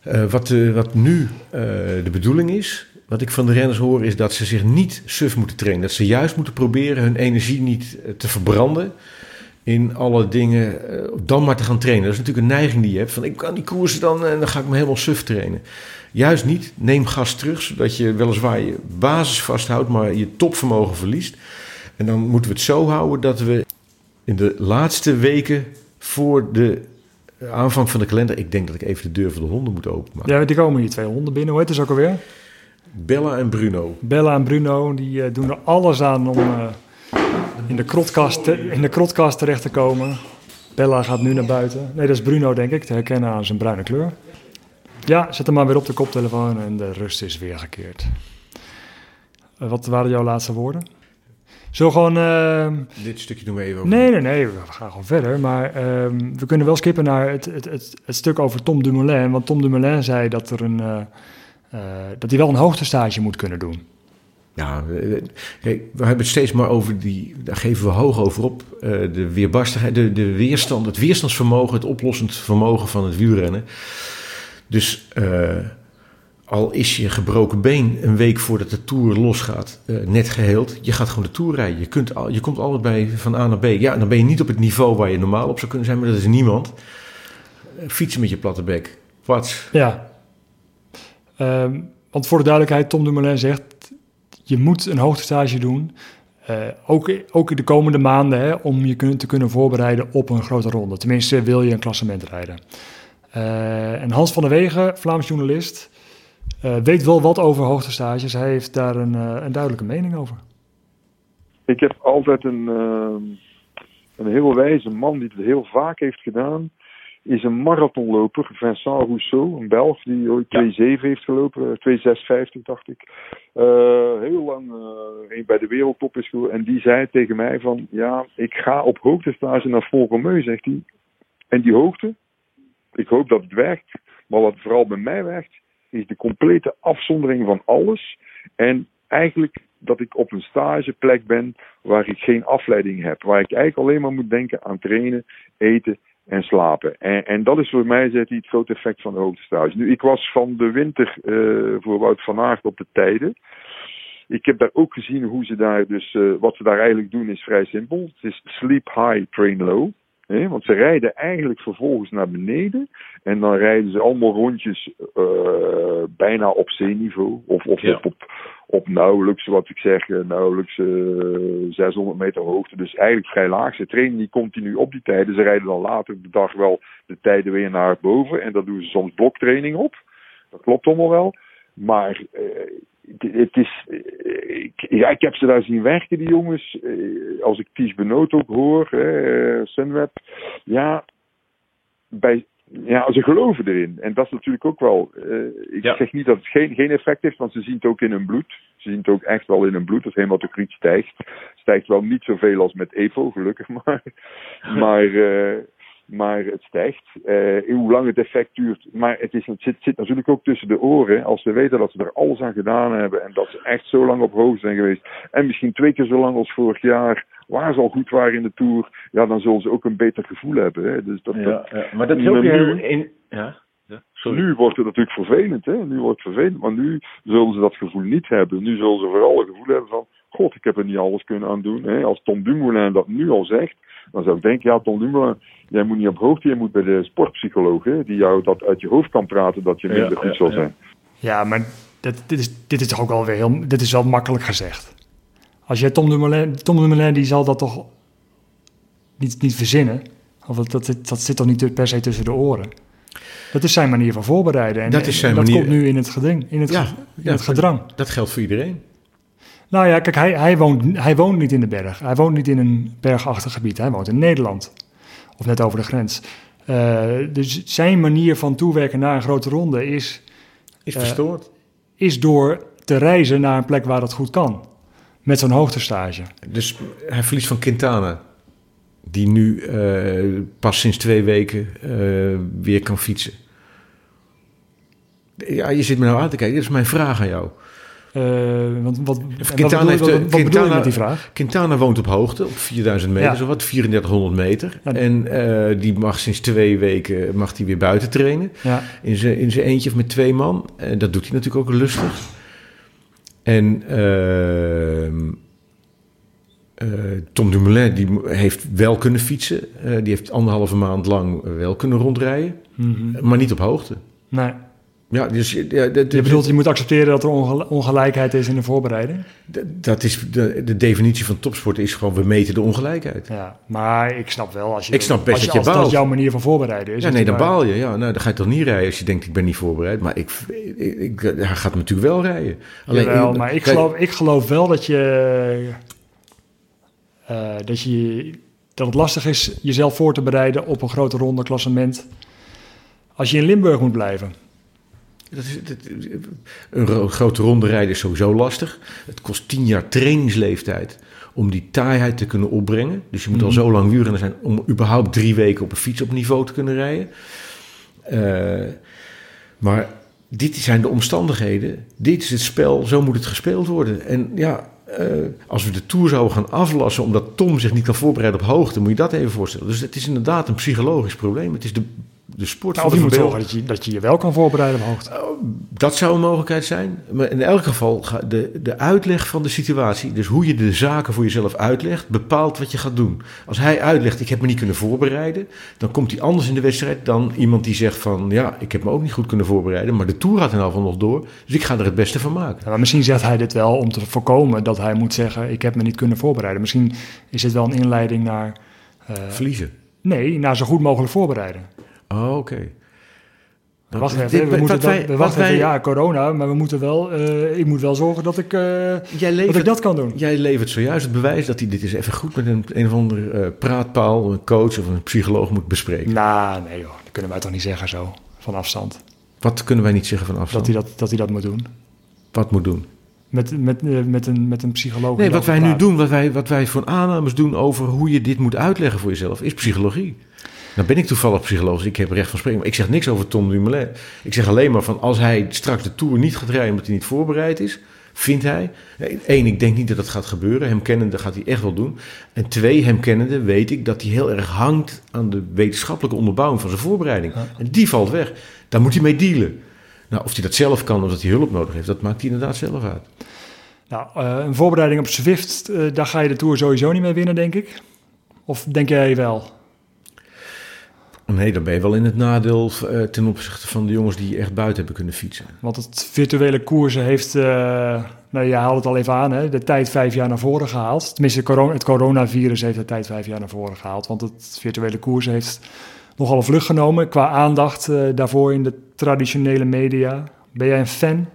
Eh, wat, eh, wat nu eh, de bedoeling is, wat ik van de renners hoor, is dat ze zich niet suf moeten trainen. Dat ze juist moeten proberen hun energie niet eh, te verbranden in alle dingen, eh, dan maar te gaan trainen. Dat is natuurlijk een neiging die je hebt, van ik kan die koersen dan en dan ga ik me helemaal suf trainen. Juist niet, neem gas terug, zodat je weliswaar je basis vasthoudt, maar je topvermogen verliest. En dan moeten we het zo houden dat we in de laatste weken voor de aanvang van de kalender, ik denk dat ik even de deur van de honden moet openmaken. Ja, die komen hier twee honden binnen. Hoe heet het ook alweer? Bella en Bruno. Bella en Bruno die eh, doen er alles aan om eh, in, de krotkast in de krotkast terecht te komen. Bella gaat nu naar buiten. Nee, dat is Bruno, denk ik, te herkennen aan zijn bruine kleur. Ja, zet hem maar weer op de koptelefoon en de rust is weer gekeerd. Eh, wat waren jouw laatste woorden? Zo gewoon. eh, Dit stukje doen we even over. Nee, nee, nee, we gaan gewoon verder. Maar ehm, we kunnen wel skippen naar het, het, het, het stuk over Tom Dumoulin. Want Tom Dumoulin zei dat, er een, dat hij wel een hoogtestage moet kunnen doen. Ja, eh, we hebben het steeds maar over die, daar geven we hoog over op, eh, de weerbarstigheid, de, de weerstand, het weerstandsvermogen, het oplossend vermogen van het wielrennen. Dus eh, al is je gebroken been een week voordat de Tour losgaat eh, net geheeld, je gaat gewoon de Tour rijden. Je, kunt al, je komt altijd bij van A naar B. Ja, dan ben je niet op het niveau waar je normaal op zou kunnen zijn, maar dat is niemand. Eh, fietsen met je platte bek. Wat? Ja. Ehm, want voor de duidelijkheid, Tom Dumoulin zegt... je moet een hoogtestage doen... eh, ook, ook de komende maanden hè, om je te kunnen voorbereiden op een grote ronde. Tenminste, wil je een klassement rijden. Eh, en Hans van der Wegen, Vlaams journalist, eh, weet wel wat over hoogtestages. Hij heeft daar een, een duidelijke mening over. Ik heb altijd een, ehm, een heel wijze man die het heel vaak heeft gedaan. Is een marathonloper, Vincent Rousseau, een Belg die ooit 2,7 heeft gelopen, 2,650 dacht ik. Eh, heel lang eh, bij de wereldtop is geweest. En die zei tegen mij van, ja, ik ga op hoogtestage naar Volkermeu, zegt hij. En die hoogte, ik hoop dat het werkt. Maar wat vooral bij mij werkt, is de complete afzondering van alles. En eigenlijk dat ik op een stageplek ben waar ik geen afleiding heb. Waar ik eigenlijk alleen maar moet denken aan trainen, eten en slapen. En, en dat is voor mij zegt het grote effect van de hoogtestage. Nu, ik was van de winter eh, voor Wout van Aert op de tijden. Ik heb daar ook gezien hoe ze daar dus, eh, wat ze daar eigenlijk doen is vrij simpel. Het is sleep high, train low. Want ze rijden eigenlijk vervolgens naar beneden. En dan rijden ze allemaal rondjes eh, bijna op zeeniveau. Of, of Ja. op, op, op nauwelijks, wat ik zeg, eh, nauwelijks eh, 600 meter hoogte. Dus eigenlijk vrij laag. Ze trainen niet continu op die tijden. Ze rijden dan later de dag wel de tijden weer naar boven. En daar doen ze soms bloktraining op. Dat klopt allemaal wel. Maar eh, het- is. eh, ik, ja, ik heb ze daar zien werken, die jongens. Eh, als ik Ties Benoot ook hoor, hè, eh, Sunweb. Ja, bij, ja, ze geloven erin. En dat is natuurlijk ook wel. ik zeg niet dat het geen, geen effect heeft, want ze zien het ook in hun bloed. Ze zien het ook echt wel in hun bloed. Dat hematocriet stijgt. Stijgt wel niet zoveel als met EPO, gelukkig maar. Maar. Maar het stijgt. Eh, hoe lang het effect duurt. Maar het, is, het zit, zit natuurlijk ook tussen de oren. Als ze weten dat ze er alles aan gedaan hebben. En dat ze echt zo lang op hoogte zijn geweest. En misschien twee keer zo lang als vorig jaar. Waar ze al goed waren in de Tour. Ja, dan zullen ze ook een beter gevoel hebben. Hè. Dus dat, Ja, dat- ja, maar dat is ook heel... In, ja, ja, sorry. nu wordt het natuurlijk vervelend, hè? Nu wordt het vervelend, maar nu zullen ze dat gevoel niet hebben. Nu zullen ze vooral het gevoel hebben van, god, ik heb er niet alles kunnen aan doen. Hè? Als Tom Dumoulin dat nu al zegt, dan zou ik denken, ja, Tom Dumoulin, jij moet niet op hoogte, je moet bij de sportpsycholoog, hè? die jou dat uit je hoofd kan praten, dat je Ja, minder goed ja, zal ja. zijn. Ja, maar dat, dit, is, dit is toch ook wel weer heel... Dit is wel makkelijk gezegd. Als jij Tom Dumoulin... Tom Dumoulin die zal dat toch niet, niet verzinnen? Of dat, dat, zit- dat zit toch niet per se tussen de oren? Dat is zijn manier van voorbereiden. En, Dat is zijn en dat manier- komt nu in het geding, in het, Ja, ge- in ja, het gedrang. Dat geldt voor iedereen. Nou ja, kijk, hij, hij, woont, hij woont niet in de berg. Hij woont niet in een bergachtig gebied. Hij woont in Nederland. Of net over de grens. Eh, dus zijn manier van toewerken naar een grote ronde is... Is eh, verstoord. is door te reizen naar een plek waar dat goed kan. Met zo'n hoogtestage. Dus hij verliest van Quintana. Die nu eh, pas sinds twee weken eh, weer kan fietsen. Ja, je zit me nou aan te kijken. Dat is mijn vraag aan jou. Eh, want wat, wat Quintana bedoel, heeft, wat, eh, wat bedoel je met die vraag? Quintana woont op hoogte, op 4000 meter, Ja. zo wat, 3400 meter. En eh, die mag sinds twee weken mag die weer buiten trainen. Ja. In zijn in zijn eentje of met twee man. En dat doet hij natuurlijk ook lustig. En ehm, eh, Tom Dumoulin die heeft wel kunnen fietsen. Die heeft anderhalve maand lang wel kunnen rondrijden. Mhm. Maar niet op hoogte. Nee. Ja, dus, ja, dat, Je bedoelt, je moet accepteren dat er ongel- ongelijkheid is in de voorbereiding? dat- is de, de definitie van topsport is gewoon we meten de ongelijkheid. Ja, maar ik snap wel als je... Ik snap best als dat je dat jouw manier van voorbereiden is. Ja, nee, dan baal je. Ja, nou, dan ga je toch niet rijden als je denkt ik ben niet voorbereid. Maar ik, ik, ik- hij gaat natuurlijk wel rijden. Jawel, maar ik geloof, ik geloof wel dat je, eh, dat je dat het lastig is jezelf voor te bereiden op een grote ronde klassement als je in Limburg moet blijven. Dat is, dat- een ro- grote ronde rijden is sowieso lastig. Het kost tien jaar trainingsleeftijd om die taaiheid te kunnen opbrengen. Dus je moet al Mhm. zo lang wielrenner zijn om überhaupt drie weken op een fiets op niveau te kunnen rijden. Eh, maar dit zijn de omstandigheden. Dit is het spel, zo moet het gespeeld worden. En ja, eh, als we de Tour zouden gaan aflassen omdat Tom zich niet kan voorbereiden op hoogte, moet je dat even voorstellen. Dus het is inderdaad een psychologisch probleem. Het is de, de sport Nou, van de verbeelding. zorgen dat je, dat je je wel kan voorbereiden op hoogte. Dat zou een mogelijkheid zijn. Maar in elk geval, de, de uitleg van de situatie, dus hoe je de zaken voor jezelf uitlegt, bepaalt wat je gaat doen. Als hij uitlegt, ik heb me niet kunnen voorbereiden, dan komt hij anders in de wedstrijd dan iemand die zegt van, ja, ik heb me ook niet goed kunnen voorbereiden, maar de Tour gaat in ieder geval nog door, dus ik ga er het beste van maken. Ja, maar misschien zegt hij dit wel om te voorkomen dat hij moet zeggen: Ik heb me niet kunnen voorbereiden. Misschien is dit wel een inleiding naar. eh, Verliezen. Nee, naar zo goed mogelijk voorbereiden. Oh, oké. Nou, Wacht dit- even, we moeten wij- even, wij- ja, corona, maar we moeten wel, eh, ik moet wel zorgen dat ik, eh, dat, ik dat kan doen. Jij levert zojuist het bewijs dat hij dit eens even goed met een, een of andere eh, praatpaal, een coach of een psycholoog moet bespreken. Nou, nee joh, dat kunnen wij toch niet zeggen zo, van afstand. Wat kunnen wij niet zeggen van afstand? Dat hij dat, dat, hij dat moet doen. Wat moet doen? Met, met, met, een, met een psycholoog. Nee, wat wij nu doen, wat wij, wat wij voor aannames doen over hoe je dit moet uitleggen voor jezelf, is psychologie. Nou ben ik toevallig psycholoog, ik heb recht van spreken. Maar ik zeg niks over Tom Dumoulin. Ik zeg alleen maar van als hij straks de Tour niet gaat rijden omdat hij niet voorbereid is, vindt hij. Eén, ik denk niet dat dat gaat gebeuren. Hem kennende gaat hij echt wel doen. En twee, hem kennende weet ik dat hij heel erg hangt aan de wetenschappelijke onderbouwing van zijn voorbereiding. En die valt weg. Daar moet hij mee dealen. Nou, of hij dat zelf kan of dat hij hulp nodig heeft, dat maakt hij inderdaad zelf uit. Nou, eh, een voorbereiding op Zwift, eh, daar ga je de Tour sowieso niet mee winnen, denk ik. Of denk jij wel? Nee, dan ben je wel in het nadeel eh, ten opzichte van de jongens die echt buiten hebben kunnen fietsen. Want het virtuele koersen heeft, uh, nou je haalde het al even aan, hè, de tijd vijf jaar naar voren gehaald. Tenminste, het coronavirus heeft de tijd vijf jaar naar voren gehaald. Want het virtuele koersen heeft nogal een vlucht genomen qua aandacht uh, daarvoor in de traditionele media. Ben jij een fan?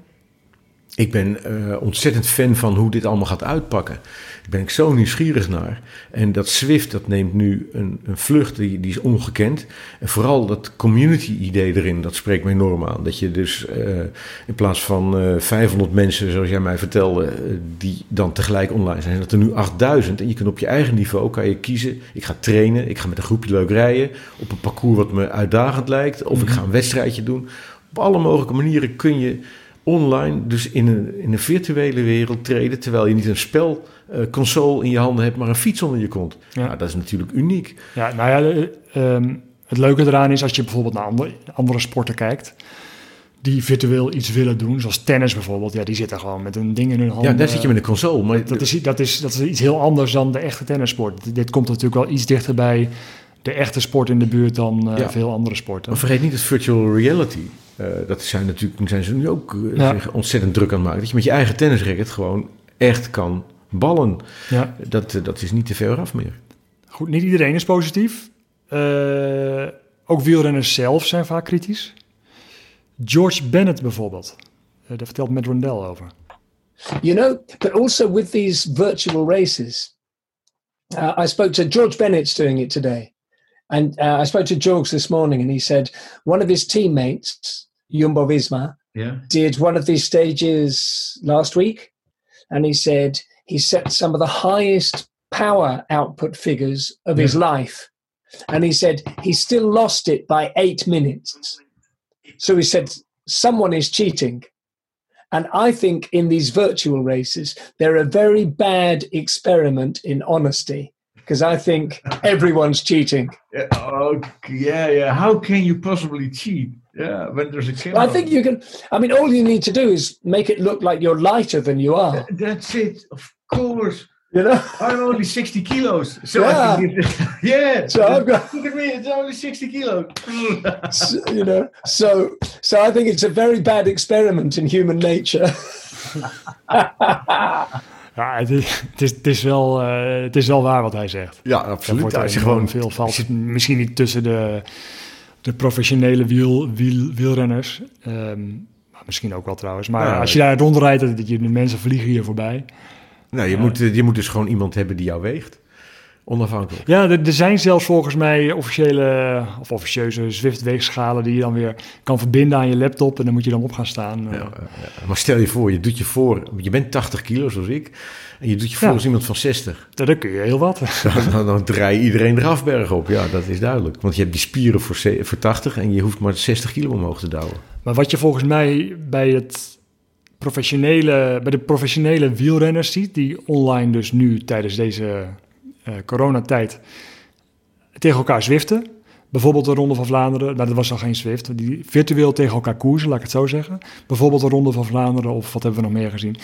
Ik ben uh, ontzettend fan van hoe dit allemaal gaat uitpakken. Daar ben ik zo nieuwsgierig naar. En dat Swift, dat neemt nu een, een vlucht die, die is ongekend. En vooral dat community-idee erin, dat spreekt me enorm aan. Dat je dus uh, in plaats van uh, 500 mensen, zoals jij mij vertelde, die dan tegelijk online zijn, dat er nu 8000. En je kunt op je eigen niveau kan je kiezen. Ik ga trainen, ik ga met een groepje leuk rijden. Op een parcours wat me uitdagend lijkt. Of ik ga een wedstrijdje doen. Op alle mogelijke manieren kun je online, dus in een, in een virtuele wereld treden, terwijl je niet een spelconsole in je handen hebt, maar een fiets onder je kont. Ja. Nou, dat is natuurlijk uniek. Ja, nou ja, um, het leuke eraan is als je bijvoorbeeld naar andere, andere sporten kijkt, die virtueel iets willen doen, zoals tennis bijvoorbeeld, ja, die zitten gewoon met een ding in hun hand. Ja, daar zit je met een console. Maar dat, is, dat, is, dat is iets heel anders dan de echte tennissport. Dit komt natuurlijk wel iets dichter bij de echte sport in de buurt dan uh, ja. veel andere sporten. Maar vergeet niet het virtual reality. Uh, dat zijn natuurlijk zijn ze nu ook uh, ja. ontzettend druk aan het maken. Dat je met je eigen tennisracket gewoon echt kan ballen. Ja. Dat, uh, dat is niet te ver af meer. Goed, niet iedereen is positief. ook wielrenners zelf zijn vaak kritisch. George Bennett bijvoorbeeld. daar vertelt Matt Rondell over. You know, but also with these virtual races. Uh, I spoke to George Bennett's doing it today. And uh, I spoke to George this morning, and he said one of his teammates, Jumbo Visma, yeah. did one of these stages last week. And he said he set some of the highest power output figures of yeah. his life. And he said he still lost it by eight minutes. So he said, someone is cheating. And I think in these virtual races, they're a very bad experiment in honesty because I think everyone's cheating. Yeah, oh, yeah, yeah. How can you possibly cheat? Yeah, when there's a camera. I think you can. I mean, all you need to do is make it look like you're lighter than you are. That's it. Of course. You know, I'm only 60 kilos. So yeah. I think it, yeah. So I've got, look at me. It's only 60 kilos. so, you know, so so I think it's a very bad experiment in human nature. Ja, het is, het is, het is wel, uh, het is wel waar wat hij zegt. Ja, absoluut. Als je gewoon veel valt, misschien niet tussen de, de professionele wiel, wiel, wielrenners, um, maar misschien ook wel trouwens. Maar ja, als je daar rondrijdt, dat je de mensen vliegen hier voorbij. Nou, je, moet, je moet dus gewoon iemand hebben die jou weegt. Onafhankelijk. Ja, er, er, zijn zelfs volgens mij officiële of officieuze Zwift-weegschalen die je dan weer kan verbinden aan je laptop en dan moet je dan op gaan staan. Ja, ja. Maar stel je voor, je doet je voor, je bent 80 kilo zoals ik en je doet je voor als iemand van 60. Dan kun je heel wat. Dan, dan, dan draai je iedereen eraf berg op, ja, dat is duidelijk. Want je hebt die spieren voor, voor 80 en je hoeft maar 60 kilo omhoog te douwen. Maar wat je volgens mij bij het professionele, bij de professionele wielrenners ziet, die online dus nu tijdens deze coronatijd tegen elkaar zwiften. Bijvoorbeeld de Ronde van Vlaanderen, nou dat was al geen Zwift, die virtueel tegen elkaar koersen, laat ik het zo zeggen. Bijvoorbeeld de Ronde van Vlaanderen of wat hebben we nog meer gezien?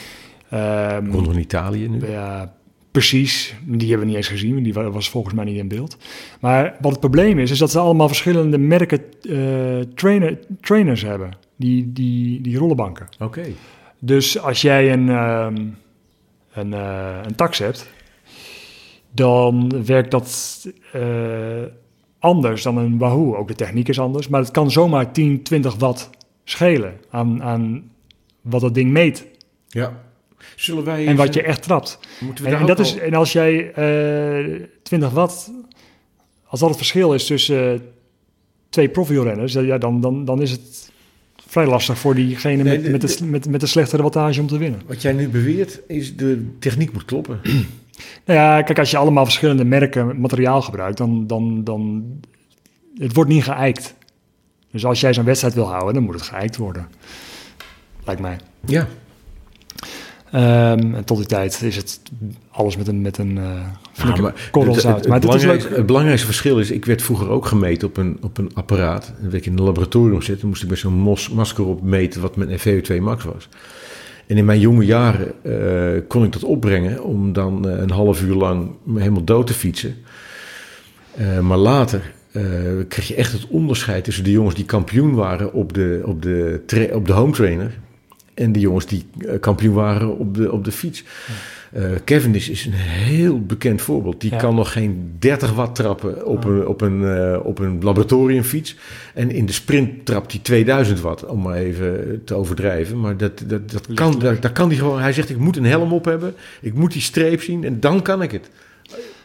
Um, Ronde van Italië nu? Ja, precies. Die hebben we niet eens gezien, die was volgens mij niet in beeld. Maar wat het probleem is, is dat ze allemaal verschillende merken uh, trainer, trainers hebben, die, die, die rollenbanken. Oké. Okay. Dus als jij een, um, een, uh, een tax hebt, dan werkt dat uh, anders dan een Wahoo. Ook de techniek is anders, maar het kan zomaar 10, 20 watt schelen aan, aan wat dat ding meet. Ja. Zullen wij en wat je echt trapt. En, en, dat is, en als jij uh, 20 watt, als dat het verschil is tussen uh, twee profielrenners, ja, dan, dan, dan is het vrij lastig voor diegene nee, met, met, de, met, met de slechtere wattage om te winnen. Wat jij nu beweert, is de techniek moet kloppen. Nou ja, kijk, als je allemaal verschillende merken materiaal gebruikt, dan, dan, dan het wordt niet geëikt. Dus als jij zo'n wedstrijd wil houden, dan moet het geëikt worden. Lijkt mij. Ja. Ehm, en tot die tijd is het alles met een, met een uh, maar korrel zout. Het, het, het, belangrijkste, het, belangrijkste verschil is, ik werd vroeger ook gemeten op een, op een apparaat. Dan werd ik in een laboratorium zitten, moest ik met zo'n masker op meten wat mijn VO2 max was. En in mijn jonge jaren uh, kon ik dat opbrengen om dan uh, een half uur lang helemaal dood te fietsen. Uh, maar later kreeg je echt het onderscheid tussen de jongens die kampioen waren op de, op de, op de home trainer en de jongens die kampioen waren op de, op de fiets. Uh, Cavendish is een heel bekend voorbeeld. Die Ja. kan nog geen 30 watt trappen op een, op, een, eh, op een laboratoriumfiets. En in de sprint trapt hij 2000 watt, om maar even te overdrijven. Maar dat, dat, dat kan, dat, dat kan hij gewoon. Hij zegt: Ik moet een helm op hebben. Ik moet die streep zien en dan kan ik het.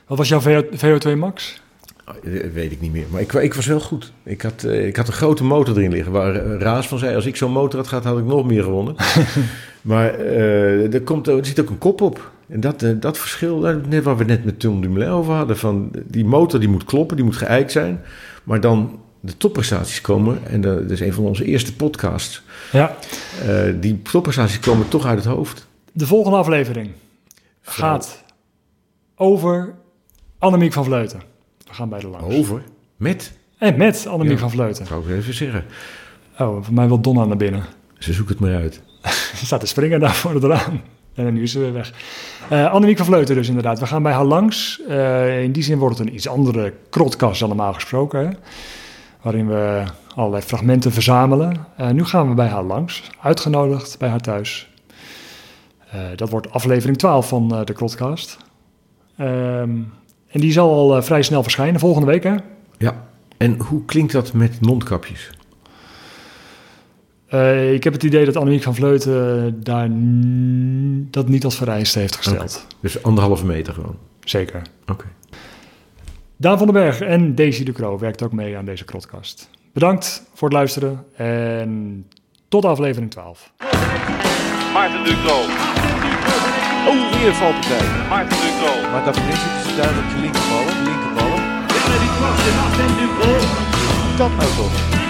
Wat was jouw VO, VO2 max? Oh, weet ik niet meer. Maar ik, ik was wel goed. Ik had, eh, ik had een grote motor erin liggen. Waar eh, Raas van zei: Als ik zo'n motor had gehad, had ik nog meer gewonnen. maar eh, er, komt, er zit ook een kop op. En dat, dat verschil, net waar we net met Tom Dumoulin over hadden, van die motor die moet kloppen, die moet geëikt zijn. Maar dan de topprestaties komen, en dat is een van onze eerste podcasts. Ja. Die topprestaties komen toch uit het hoofd. De volgende aflevering gaat over Annemiek van Vleuten. We gaan bij de langs. Over? Met? En met Annemiek Ja, van Vleuten. Zou ik even zeggen. Oh, voor mij wil Donna naar binnen. Ze zoekt het maar uit. Ze staat te springen daar voor het raam. En nu is ze weer weg. Eh Annemiek van Vleuten dus inderdaad. We gaan bij haar langs. Eh, in die zin wordt het een iets andere krotkast dan normaal gesproken. Hè? Waarin we allerlei fragmenten verzamelen. Eh, nu gaan we bij haar langs. Uitgenodigd bij haar thuis. Dat wordt aflevering 12 van de krotkast. En die zal al eh, vrij snel verschijnen. Volgende week hè? Ja. En hoe klinkt dat met mondkapjes? Eh, ik heb het idee dat Annemiek van Vleuten daar n- dat niet als vereiste heeft gesteld. Dus anderhalve meter gewoon. Zeker. Oké. Daan van den Berg en Daisy de Croo werkt ook mee aan deze podcast. Bedankt voor het luisteren en tot aflevering 12. Maarten. Oh, weer valpartij. Maarten Ducro. Maar daarvoor zitten ze duidelijk de linkerballen. Linkerballen. Dat nou toch.